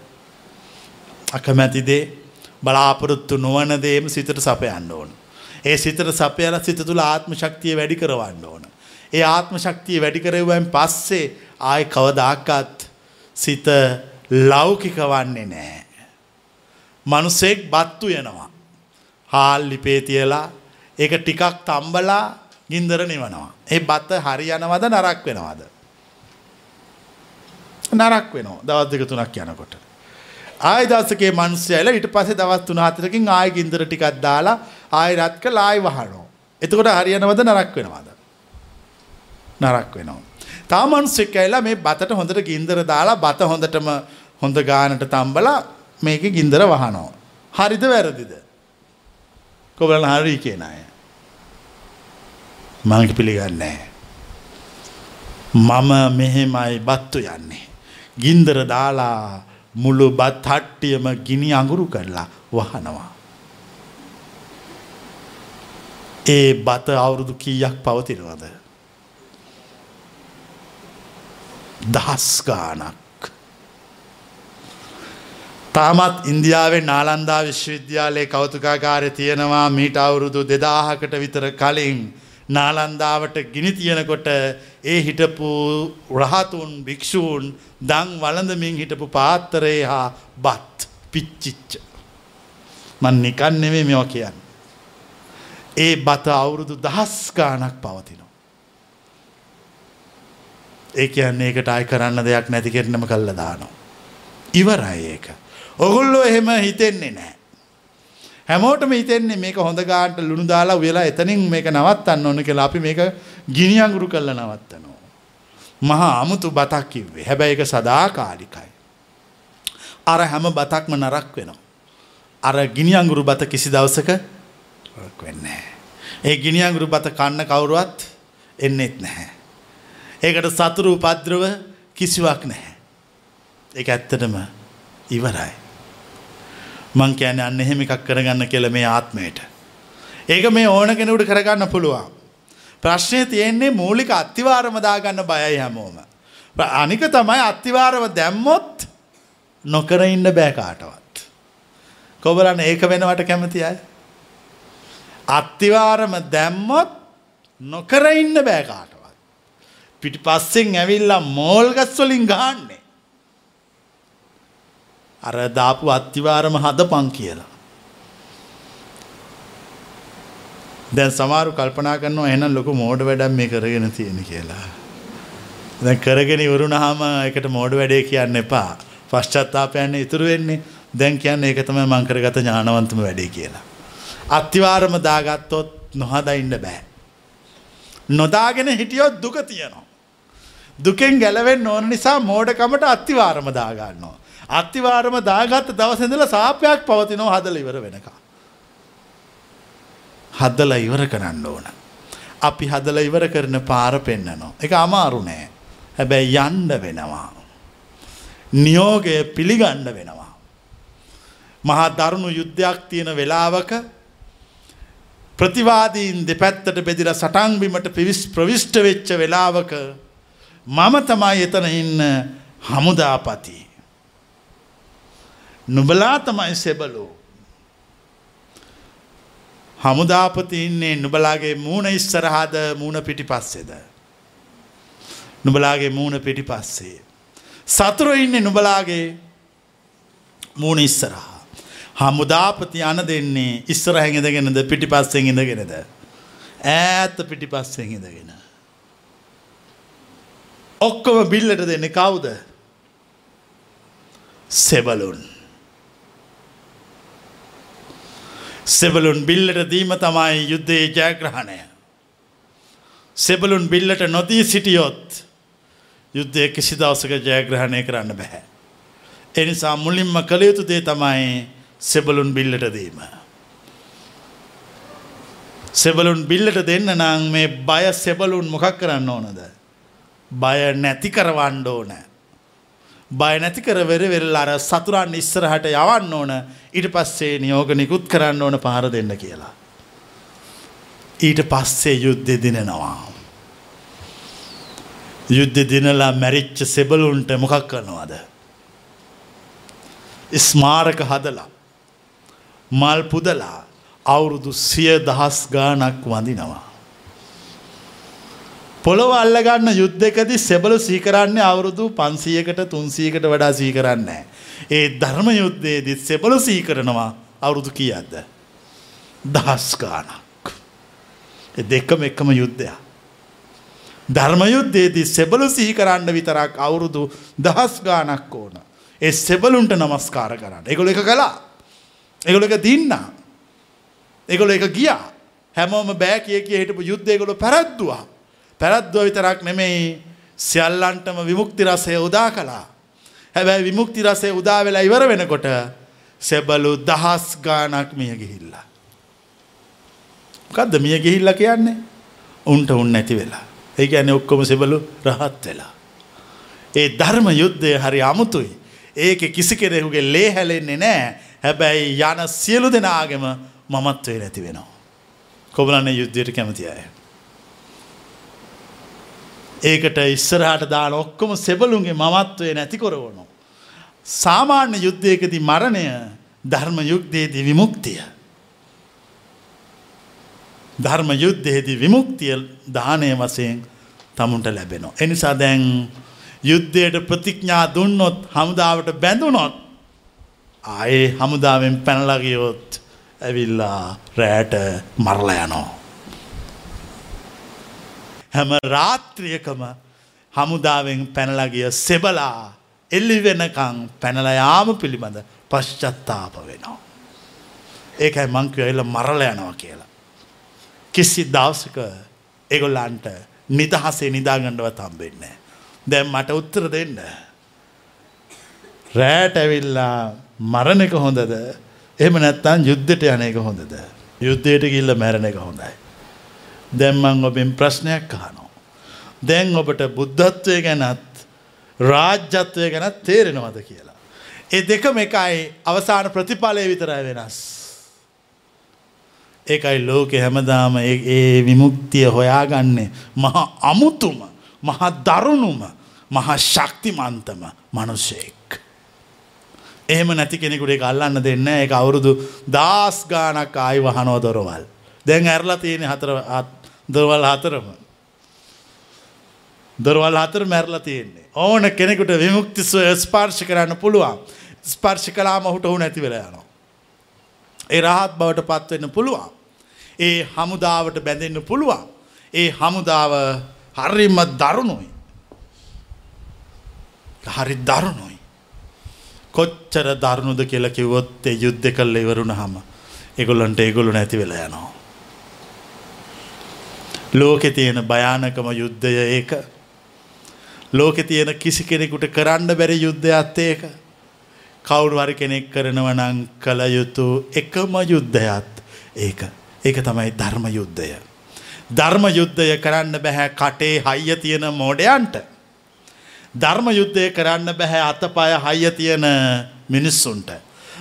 අකමැතිදේ බලාපොරොත්තු නොවන දේම සිතට සපයන්න ඕන. ඒ සිතට සපයන සිත තුළ ආත්ම ශක්තිය වැඩි කරවන්න ඕන. ඒ ආත්ම ශක්තිය වැඩි කරවුවෙන් පස්සේ ආය කවදාකත් සිත ලෞකික වන්නේ නෑ. මනුස්සෙක් බත්තු යනවා. හාල් ලිපේ තියලා ඒක ටිකක් තම්බලා ගින්දර නිවනවා. ඒ බත්ත හරි යනවද නරක් වෙනවද. නරක් වෙනවා දවස් දෙක තුනක් යනකොට. ආය දවසකේ මනුස්සයල ඊට පස්සේ දවස් තුන හතරකින් ආය ගින්දර ටිකක් දාලා ආය රත් කළා ආය වහනවා. එතකොට හරියනවද නරක් වෙනවද? නරක් වෙනවා. තා මනුස්සෙක් ඇවිල්ලා මේ බතට හොඳට ගින්දර දාලා බත හොඳටම හොඳ ගානට තම්බලා මේකේ ගින්දර වහනවා. හරිද වැරදිද? කොබලන් හරි කියන අය. මම පිළිගන්නේ මම මෙහෙමයි බත්තු යන්නේ. ගින්දර දාලා මුළු බත් හට්ටියම ගිනි අඟුරු කරලා වහනවා. ඒ බත අවුරුදු කීයක් පවතිනවද? දහස් ගානක්. තාමත් ඉන්දියාවේ නාලන්දා විශ්වවිද්‍යාලයේ කෞතුකාකාරය තියෙනවා මීට අවුරුදු දෙදාහකට විතර කලින් නාලන්දාවට ගිනි තියනකොට ඒ හිටපු රහතුන් භික්‍ෂූන් දං වලඳමින් හිටපු පාත්තරේ හා බත් පිච්චිච්ච. මන් නිකන් නෙමේ මෙව කියන්න. ඒ බත අවුරුදු දහස් ගානක් පවතිනවා. ඒ කියන්නේ ඒකට අය කරන්න දෙයක් නැති කෙරනම කල්ල දානවා. ඉවරයි ඒක. ඔගුල්ලෝ එහෙම හිතෙන්නේ නෑ. හැමෝටම හිතෙන්නේ මේක හොඳ ගාන්ට ලුණු දාලා වෙලා එතනින් මේක නවත්තන්න ඕන කියලා අපි මේක ගිනි අඟුරු කරලා නවත්තනවා. මහා අමුතු බතක් කිව්වේ. හැබැයි ඒක සදාකාලිකයි. අර හැම බතක්ම නරක් වෙනවා. අර ගිනි අඟුරු බත කිසි දවසක නරක් වෙන්නේ ඒ ගිනි අඟුරු බත කන්න කවුරුවත් එන්නෙත් නැහැ. ඒකට සතුරු උපද්‍රව කිසිවක් නැහැ. ඒක ඇත්තටම ඉවරයි. මං කියන්නේ අන්න එහෙම එකක් කරගන්න කියලා මේ ආත්මයට. ඒක මේ ඕන කෙනෙකුට කරගන්න පුළුවන්. ප්‍රශ්නය තියෙන්නේ මූලික අත්තිවාරම දාගන්න බයයි හැමෝම. අනික තමයි අත්තිවාරම දැම්මොත් නොකර ඉන්න බෑ කාටවත්. කොබලන්න ඒක වෙනවට කැමති අය. අත්තිවාරම දැම්මොත් නොකර ඉන්න බෑ කාටවත්. පිටි පස්සෙන් ඇවිල්ලා මෝල්ගස්වලින් ගාන්නේ. අර දාපු අත්තිවාරම හදපං කියලා. දැන් සමාරු කල්පනා කරනවා එහෙනම් ලොකු මෝඩ වැඩක් මේ කරගෙන තියෙන කියලා. දැන් කරගෙන ඉවරුනහම ඒකට මෝඩ වැඩේ කියන්න එපා. පශ්චාත්තාපයන්න ඉතුරු වෙන්නේ. දැන් කියන්නේ ඒක තමයි මං කරගත ඥානවන්තම වැඩේ කියලා. අත්තිවාරම දාගත්තොත් නොහදා ඉන්න බෑ. නොදාගෙන හිටියොත් දුක තියෙනවා. දුකෙන් ගැලවෙන්න ඕන නිසා මෝඩකමට අත්තිවාරම දාගන්නවා. අත්තිවාරම දාගත්ත දවස් ඉඳලා සාපයක් පවතිනවා හදලා ඉවර වෙනකම්. හදලා ඉවර කරන්න ඕන. අපි හදලා ඉවර කරන පාර පෙන්නනවා. ඒක අමාරු නෑ. හැබැයි යන්න වෙනවා. නියෝගය පිළිගන්න වෙනවා. මහා දරුණු යුද්ධයක් තියෙන වෙලාවක ප්‍රතිවාදීන් දෙපැත්තට බෙදිලා සටන්බිමට පිවිස් ප්‍රවිෂ්ට වෙච්ච වෙලාවක මම තමයි එතන ඉන්න හමුදාපති. නුබලා තමයි සෙබලෝ. හමුදාපති ඉන්නේ නුබලාගේ මූුණ ඉස්සරහාද මූුණ පිටි පස්සෙද. නුබලාගේ මූුණ පිටි පස්සේ. සතුර ඉන්නේ නුබලාගේ මූුණ ඉස්සරහා. හමුදාපති අන දෙන්නේ ඉස්සර හැඟෙදගෙනද පිටි පස්සෙන් ඉඳගෙනද. ඈත්ත පිටි පස්සෙන් ඉඳගෙන. ඔක්කොම බිල්ලට දෙන්නේ කවුද සෙබලුන්. සෙබලුන් බිල්ලට දීම තමයි යුද්ධයේ ජයග්‍රහණය. සෙබලුන් බිල්ලට නොදී සිටියොත් යුද්ධය කිසි දවසක ජයග්‍රහණය කරන්න බැහැ. එනිසා මුලින්ම කළ යුතු දේ තමයි සෙබලුන් බිල්ලට දීම. සෙබලුන් බිල්ලට දෙන්න නං මේ බය සෙබලුන් මොකක් කරන්න ඕනද. බය නැති කරවන්න ඕන. බය නැති කර වෙර වෙරල් අර සතුරන් ඉස්සරහට යවන්න ඕන ඊට පස්සේ නියෝග නිකුත් කරන්න ඕන පහර දෙන්න කියලා. ඊට පස්සේ යුද්ධෙ දිනෙනවා. යුද්ධ දිනලා මැරිච්ච සෙබලුන්ට මොකක් කරනවාද. ස්මාරක හදලා මල් පුදලා අවුරුදු සිය දහස් ගානක් වඳිනවා. පොළොව අල්ලගන්න යුද්ධකදි සෙබලු සීකරන්නේ අවුරුදු පන්සියකට තුන්සියකට වඩා සීකරන්න. ඒ ධර්ම යුද්ධයේදි සෙබලු සීකරනවා අවුරුදු කියද්ද. දහස් ගානක්. දෙකම එකම යුද්ධයක්. ධර්ම යුද්ධයේදී සෙබලු සීකරන්න විතරක් අවුරුදු දහස් ගානක් ඕන. ඒ සෙබලුන්ට නමස්කාර කරන්න. එකොළ එක කලා. එගොල එක දින්න. එගොල එක ගියා හැමෝම බෑ කිය කිය හිටපු යුද්ධයගොල පැරැද්දවා. පැරැද්දුව විතරක් නෙමෙයි සියල්ලන්ටම විමුක්ති රසය උදා කලා. හැබැයි විමුක්ති රසය උදා වෙලා ඉවර වෙනකොට සෙබලු දහස් ගානක් මිය ගිහිල්ලා. කදද මිය ගිහිල්ල කියන්නේ උන්ට උන් නැති වෙලා. ඒ ඇන ඔක්කොම සෙබලු රහත් වෙලා. ඒ ධර්ම යුද්ධය හරි අමුතුයි. ඒක කිසි කෙරෙහුගේ ලේ හැලෙන්නේ නෑ හැබැයි යන සියලු දෙනාගම මමත්වේ නැති වෙනවා. කොබලන්න යුද්ධයට කැමති අය. ඒකට ඉස්සරහට දාන ඔක්කොම සෙබලුන්ගේ මමත්වය නැති කොරවනු. සාමාන්‍ය යුද්ධයකති මරණය ධර්ම යුද්ධයේදී විමුක්තිය. ධර්ම යුද්ධයේදී විමුක්තිය දානය වසයෙන් තමුන්ට ලැබෙනවා. එනිසා දැන් යුද්ධයට ප්‍රතිඥා දුන්නොත් හමුදාවට බැඳුනොත් ආයේ හමුදාවෙන් පැනලගියොත් ඇවිල්ලා රෑට මරල යනෝ. හැම රාත්‍රියකම හමුදාවෙන් පැනලගිය සෙබලා එල්ලි වෙනකං පැනලයාම පිළිබඳ පශ්චත්තාප වෙනවා. ඒකයි මංකව එල්ල මරල යනවා කියලා. කිසි දවසක එගොල්ලන්ට නිදහසේ නිදාගණ්ඩව තම්බෙන්නේ. දැම් මට උත්තර දෙන්න. රෑට ඇවිල්ලා මරණ එක හොඳද එහෙම නැත්තම් යුද්ධයට යන එක හොඳද යුද්ධයට ගිහිල්ලා මැරෙන එක හොඳයි දැන් මම ඔබෙන් ප්‍රශ්නයක් අහනවා. දැන් ඔබට බුද්ධත්වය ගැනත් රාජ්‍යත්වය ගැනත් තේරෙනවද කියලා. ඒ දෙකම එකයි අවසාන ප්‍රතිඵලය විතරයි වෙනස්. ඒකයි ලෝකෙ හැමදාම ඒ විමුක්තිය හොයාගන්නේ. මහා අමුතුම මහා දරුණුම මහා ශක්තිමන්තම මනුෂයෙක් එහෙම නැති කෙනෙකුට ඒක අල්ලන්න දෙන්න ඒක අවුරුදු දාස් ගානක් ආයි වහනෝ දොරවල්. දැන් ඇරලා තියෙන හතර දොරවල් හතරම. දොරවල් හතර මැරලා තියෙන්නේ. ඕන කෙනෙකුට විමුක්ති ස්පර්ශ කරන්න පුළුවන්. ස්පර්ශ කලාම ඔහුට ඔහු නැති වෙලා යනවා. ඒ රහත් බවට පත්වෙන්න පුළුවන්. ඒ හමුදාවට බැඳෙන්න පුළුවන්. ඒ හමුදාව හරිම දරුණුයි. හරි දරුණුයි. කොච්චර දරුණුද කියලා කිව්වොත් ඒ යුද්ධ කළ ඉවරුණාම ඒගොල්ලන්ට ඒගොල්ලෝ නැති වෙලා යනවා. ලෝකේ තියෙන භයානකම යුද්ධය ඒක. ලෝකේ තියෙන කිසි කෙනෙකුට කරන්න බැරි යුද්ධයත් ඒක. කවුරු හරි කෙනෙක් කරනවා නම් කල යුතු එකම යුද්ධයත් ඒක. ඒක තමයි ධර්ම යුද්ධය. ධර්ම යුද්ධය කරන්න බෑ කටේ හයිය තියෙන මෝඩයන්ට. ධර්ම යුද්ධය කරන්න බැහැ අතපය හයිය තියෙන මිනිස්සුන්ට.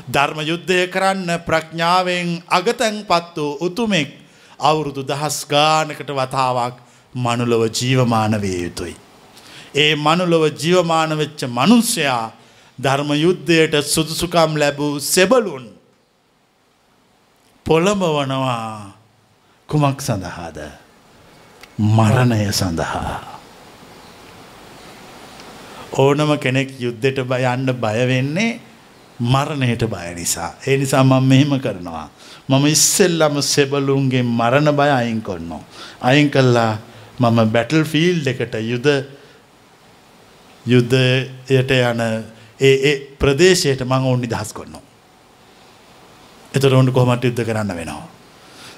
ධර්ම යුද්ධය කරන්න ප්‍රඥාවෙන් අගතැන් පත් වූ උතුමෙක් අවුරුදු දහස් ගානකට වතාවක් මනුලොව ජීවමාන විය යුතුයි. ඒ මනුලොව ජීවමාන වෙච්ච මනුස්සයා ධර්ම යුද්ධයට සුදුසුකම් ලැබූ සෙබලුන් පොළඹවනවා කුමක් සඳහාද මරණය සඳහා ඕනම කෙනෙක් යුද්ධෙට යන්න බය වෙන්නේ මරණයට බය නිසා. ඒ නිසා මම මෙහෙම කරනවා. මම ඉස්සෙල්ලම සෙබලුන්ගේ මරණ බය අයින් කරනවා. අයින් කළා මම බැටල් ෆීල්ඩ් එකට යුද යුද්ධයට යන ඒ ඒ ප්‍රදේශයට මම ඕන් නිදහස් කරනවා. එතකොට ඕන් කොහොමද යුද්ධ කරන්න වෙනවා.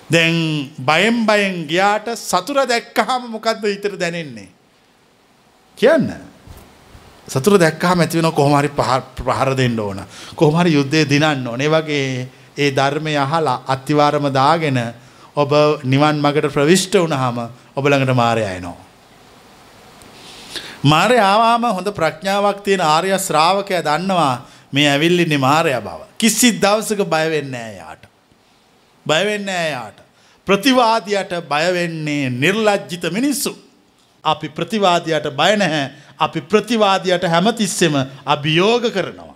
දැන් බයෙන් බයෙන් ගියාට සතුර දැක්කහම මොකද්ද හිතට දැනෙන්නේ? කියන්න. සතුර දැක්කහම ඇති වෙන කොහොම හරි ප්‍රහාර දෙන්න ඕන. කොහොම හරි යුද්ධය දිනන්න ඕන. ඒ වගේ ඒ ධර්මය අහලා අත්තිවාරම දාගෙන ඔබ නිවන් මගට ප්‍රවිෂ්ට වුණාම ඔබ ළඟට මාරයා එනවා. මාරය ආවාම හොඳ ප්‍රඥාවක් තියෙන ආර්ය ශ්‍රාවකයා දන්නවා මේ ඇවිල්ලින්නේ මාරයා බව. කිසි දවසක බය වෙන්නේ නැහැ යාට. බය වෙන්නේ නැහැ යාට. ප්‍රතිවාදියට බය වෙන්නේ නිර්ලජ්ජිත මිනිස්සු. අපි ප්‍රතිවාදියට බය නැහැ. අපි ප්‍රතිවාදියට හැමතිස්සෙම අභියෝග කරනවා.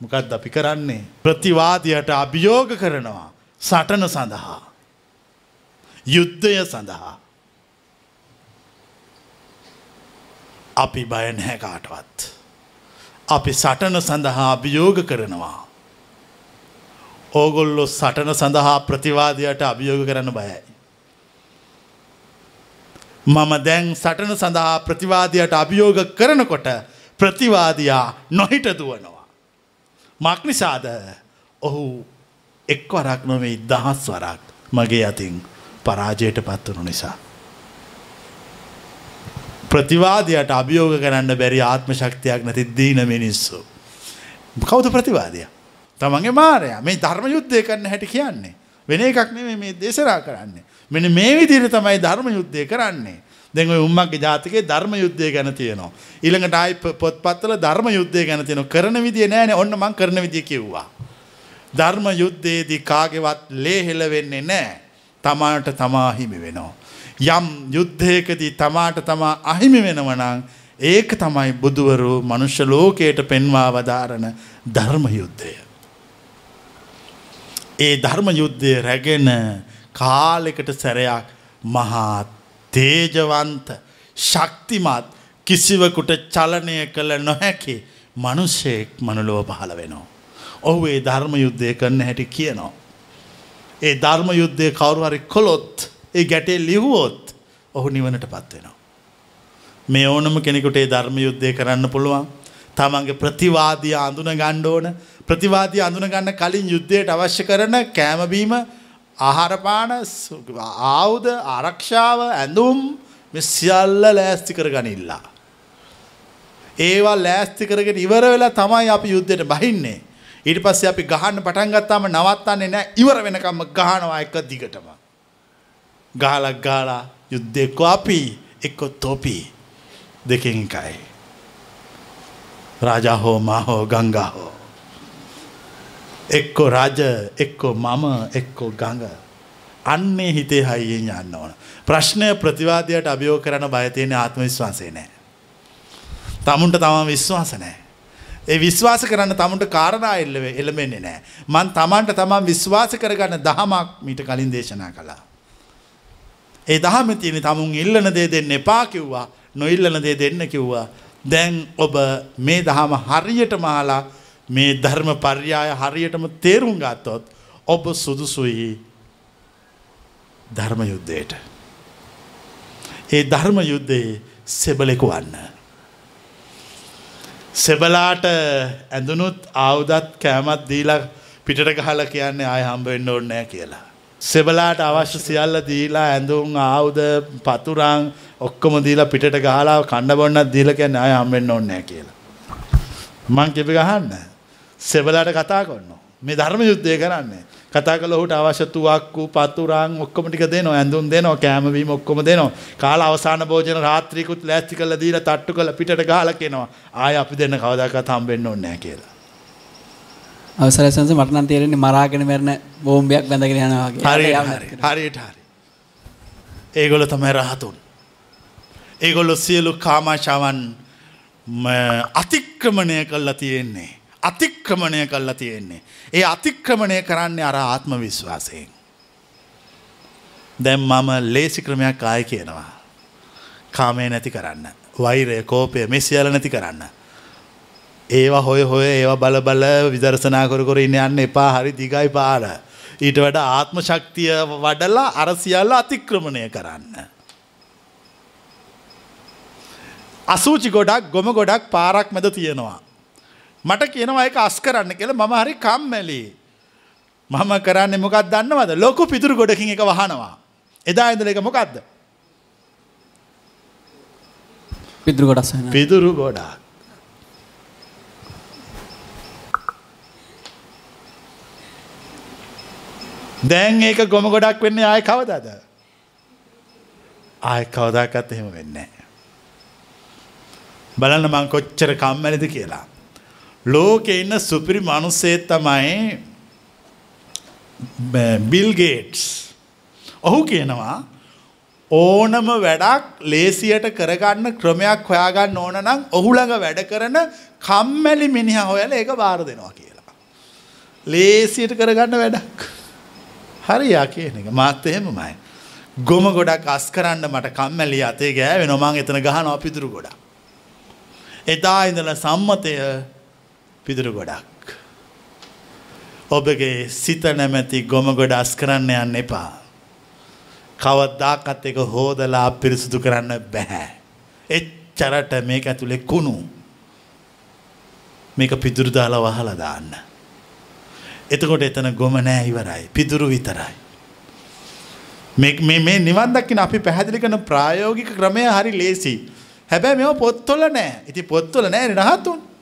මොකක්ද අපි කරන්නේ? ප්‍රතිවාදියට අභියෝග කරනවා. සටන සඳහා. යුද්ධය සඳහා. අපි බය නැහැ කාටවත්. අපි සටන සඳහා අභියෝග කරනවා. ඕගොල්ලො සටන සඳහා ප්‍රතිවාදයට අභියෝග කරන්න බයයි. මම දැන් සටන සඳහා ප්‍රතිවාදයට අභියෝග කරනකොට ප්‍රතිවාදයා නොහිට දුවනවා. මක්නිසාද ඔහු එක් වරක් නොවෙයි දහස් වරක් මගේ අතින් පරාජයට පත්වනු නිසා. ප්‍රතිවාදයට අභියෝග කරන්න බැරි ආත්ම ශක්තියක් නැති දීන මිනිස්සු. කෞද ප්‍රතිවාදය. තමන්ගේ මාරය මේ ධර්ම යුද්ධය කරන්න හැටි කියන්නේ. වෙන එකක් නෙමෙයි මේ දේශනා කරන්නේ. මෙන්න මේ විදිහට තමයි ධර්ම යුද්ධය කරන්නේ. දැන් ඔය උම්මගේ ජාතකයේ ධර්ම යුද්ධය ගැන තියෙනවා. ඊළඟට ආයි පොත්පත්වල ධර්ම යුද්ධය ගැන තියෙනවා. කරන විදිය නෑනේ. ඔන්න මං කරන විදිය කිව්වා. ධර්ම යුද්ධයේදී කාගේවත් ලේ හෙල වෙන්නේ නෑ. තමාට තමා හිමි වෙනවා. යම් යුද්ධයකදී තමාට තමා අහිමි වෙනවනං ඒක තමයි බුදුවරු මනුෂ්‍ය ලෝකයට පෙන්වා වදාරණ ධර්ම යුද්ධය. ඒ ධර්ම යුද්ධය රැගෙන කාලෙකට සැරයක් මහා තේජවන්ත ශක්තිමත් කිසිවකුට චලනය කළ නොහැකි මනුෂ්‍යයෙක් මනුලොව පහළ වෙනවා. ඔහු ඒ ධර්ම යුද්ධය කරන්න හැටි කියනවා. ඒ ධර්ම යුද්ධය කවුරු හරි කොළොත් ඒ ගැටේ ලිහුවොත් ඔහු නිවනට පත්වෙනවා. මේ ඕනම කෙනෙකුට ඒ ධර්ම යුද්ධය කරන්න පුළුවන්. තමන්ගේ ප්‍රතිවාදී අඳුන ගණ්ඩ ඕන ප්‍රතිවාදී අඳුන ගන්න කලින් යුද්ධයට අවශ්‍ය කරන කෑමබීම ආහාරපාන ආවුද ආරක්ෂාව ඇඳුම් සියල්ල ලෑස්ති කර ගනිල්ලා. ඒවා ලෑස්ති කරගෙන ඉවර වෙලා තමයි අපි යුද්ධයට බහින්නේ. ඊට පස්සේ අපි ගහන්න පටන් ගත්තාම නවත්තන්නේ නැහැ ඉවර වෙනකම්ම ගහනවා එක දිගටම. ගාලක් ගාලා යුද්ධ එක්ක අපි එක්ක තොපි දෙකෙන් එකයි. රාජා හෝ මා හෝ ගංගා හෝ. එක්කො රජ එක්කො මම එක්කො ගඟ. අන්නේ හිතේ හයියෙන් යන්න ඕන. ප්‍රශ්නය ප්‍රතිවාදයට අභියෝග කරන බය තියෙන ආත්ම විශ්වාසය නෑ. තමුන්ට තමන් විශ්වාස නෑ. ඒ විශ්වාස කරන්න තමුන්ට කාරණා එල්ල එළමෙන්නේ නෑ. මං තමන්ට තමන් විශ්වාස කරගන්න දහමක් මීට කලින් දේශනා කළා. ඒ දහම තියෙන තමුන් ඉල්ලන දේ දෙන්න එපා කිව්වා නොඉල්ලන දේ දෙන්න කිව්වා. දැන් ඔබ මේ දහම හරියට මාලා මේ ධර්ම පර්යාය හරියටම තේරුම් ගත්තොත් ඔබ සුදුසුයි ධර්ම යුද්ධයට. ඒ ධර්ම යුද්ධයේ සෙබලෙකු වන්න. සෙබලාට ඇඳුනුත් ආවුදත් කෑමත් දීලා පිටට ගහල කියන්නේ ආය හම්බ වෙන්න ඕන්නෑ කියලා. සෙබලාට අවශ්‍ය සියල්ල දීලා ඇඳුම් ආවුද පතුරං ඔක්කොම දීලා පිටට ගහලා කණ්ඩ බොන්නත් දීලා කියන්නේ ආය හම්බෙන්න ඕනේ නැහැ කියලා. මං කිව්ව ගහන්න. සෙබලාට කතා කරනවා. මේ ධර්ම යුද්ධය කරන්නේ. කතා කළ ඔහුට අවශ්‍ය තුවක්කු පතුරං ඔක්කොම ටික දෙනවා ඇඳුම් දෙනවා කෑම බීම ඔක්කොම දෙනවා කාලා අවසාන භෝජන රාත්‍රීකුත් ලෑස්ති කරලා දීලා තට්ටු කරලා පිටට ගහලා කියනවා ආය අපි දෙන්න කවදාකවත් හම්බෙන්න ඕනේ නැහැ කියලා අවසරයි සංස මට නම් තේරෙන්නේ මරාගෙන මැරෙන බෝම්බයක් බැඳගෙන යනවා වගේ. හරියට හරි හරියට හරි. ඒගොල්ල තමයි රහතුන්. ඒගොල්ලො සියලු කාමාශාවන් අතික්‍රමණය කල්ලා තියෙන්නේ. අතික්‍රමණය කල්ලා තියෙන්නේ. ඒ අතික්‍රමණය කරන්නේ අර ආත්ම විශ්වාසයෙන්. දැම් මම ලේසි ක්‍රමයක් ආය කියනවා. කාමය නැති කරන්න. වෛරය කෝපය මෙසිියල නැති කරන්න. ඒවා හොය හොය ඒවා බල බල විදර්ශනා කර කර ඉන්න යන්න එපා හරි දිගයි පාර. ඊට වඩ ආත්ම ශක්තිය වඩලා අර සියල්ල අතික්‍රමණය කරන්න. අසූචි ගොඩක් ගොම ගොඩක් පාරක් මැද තියෙනවා. මට කියනවා එක අස් කරන්න කියල මම හරි කම්මැලි. මම කරන්න මොකක් දන්නවද ලොකු පිතුරු ගොඩකින් එක වහනවා. එදා ඇඳල එක මොකක්ද. පිදුරු ගොඩස් පිදුරු ගොඩක්. දැන් ඒක ගොම ගොඩක් වෙන්නේ ආය කවදද. ආය කවදාකත් එහෙම වෙන්නේ. බලන්න මං කොච්චර කම්මැලිද කියලා. ලෝකෙ ඉන්න සුපිරි මනුස්සේ තමයි බිල්ගේට්ස්. ඔහු කියනවා ඕනම වැඩක් ලේසියට කරගන්න ක්‍රමයක් හොයාගන්න ඕන නම් ඔහුළඟ වැඩ කරන කම්මැලි මිනිහ හොයල ඒක බාර දෙනවා කියලා. ලේසියට කරගන්න වැඩක්. හරියා කියන එක මාත් එහෙමමයි. ගොම ගොඩක් අස් කරන්න මට කම්මැලි අතේ ගෑවෙ නොමං එතන ගහන අපිදුරු ගොඩක්. එදා ඉඳල සම්මතය පිදුරු ගොඩක්. ඔබගේ සිත නැමැති ගොම ගොඩ අස් කරන්න යන්න එපා. කවද්දාකත් එක හෝදලා පිරිසුදු කරන්න බැහැ. එච්චරට මේක ඇතුළෙ කුණු මේක පිදුරුදාලා වහලා දාන්න. එතකොට එතන ගොම නෑ ඉවරයි පිදුරු විතරයි. මේ නිවන් දක්කින අපි පැහැදිලි කරන ප්‍රායෝගික ක්‍රමය හරි ලේසි. හැබැයි මෙම පොත්තොල නෑ ඉති පොත්තොල නෑ රහතුන්.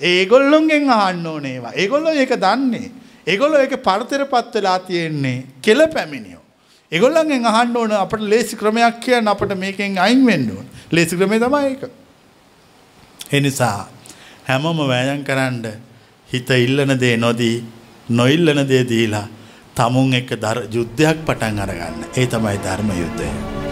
ඒගොල්ලොන්ගෙන් අහන්න ඕනේවා. ඒගොල්ලො ඒක දන්නේ. ඒගොල්ලො ඒක පරතර පත් වෙලා තියෙන්නේ කෙල පැමිණියෝ. ඒගොල්ලන්ගෙන් අහන්න ඕන අපට ලේසි ක්‍රමයක් කියන්න අපට මේකෙන් අයින් වෙන්න ඕන. ලේසි ක්‍රමේ තමයි ඒක. එනිසා හැමෝම වෑයම් කරන්න හිත ඉල්ලන දේ නොදී නොඉල්ලන දේ දීලා තමුන් එක්ක යුද්ධයක් පටන් අරගන්න. ඒ තමයි ධර්ම යුද්ධය.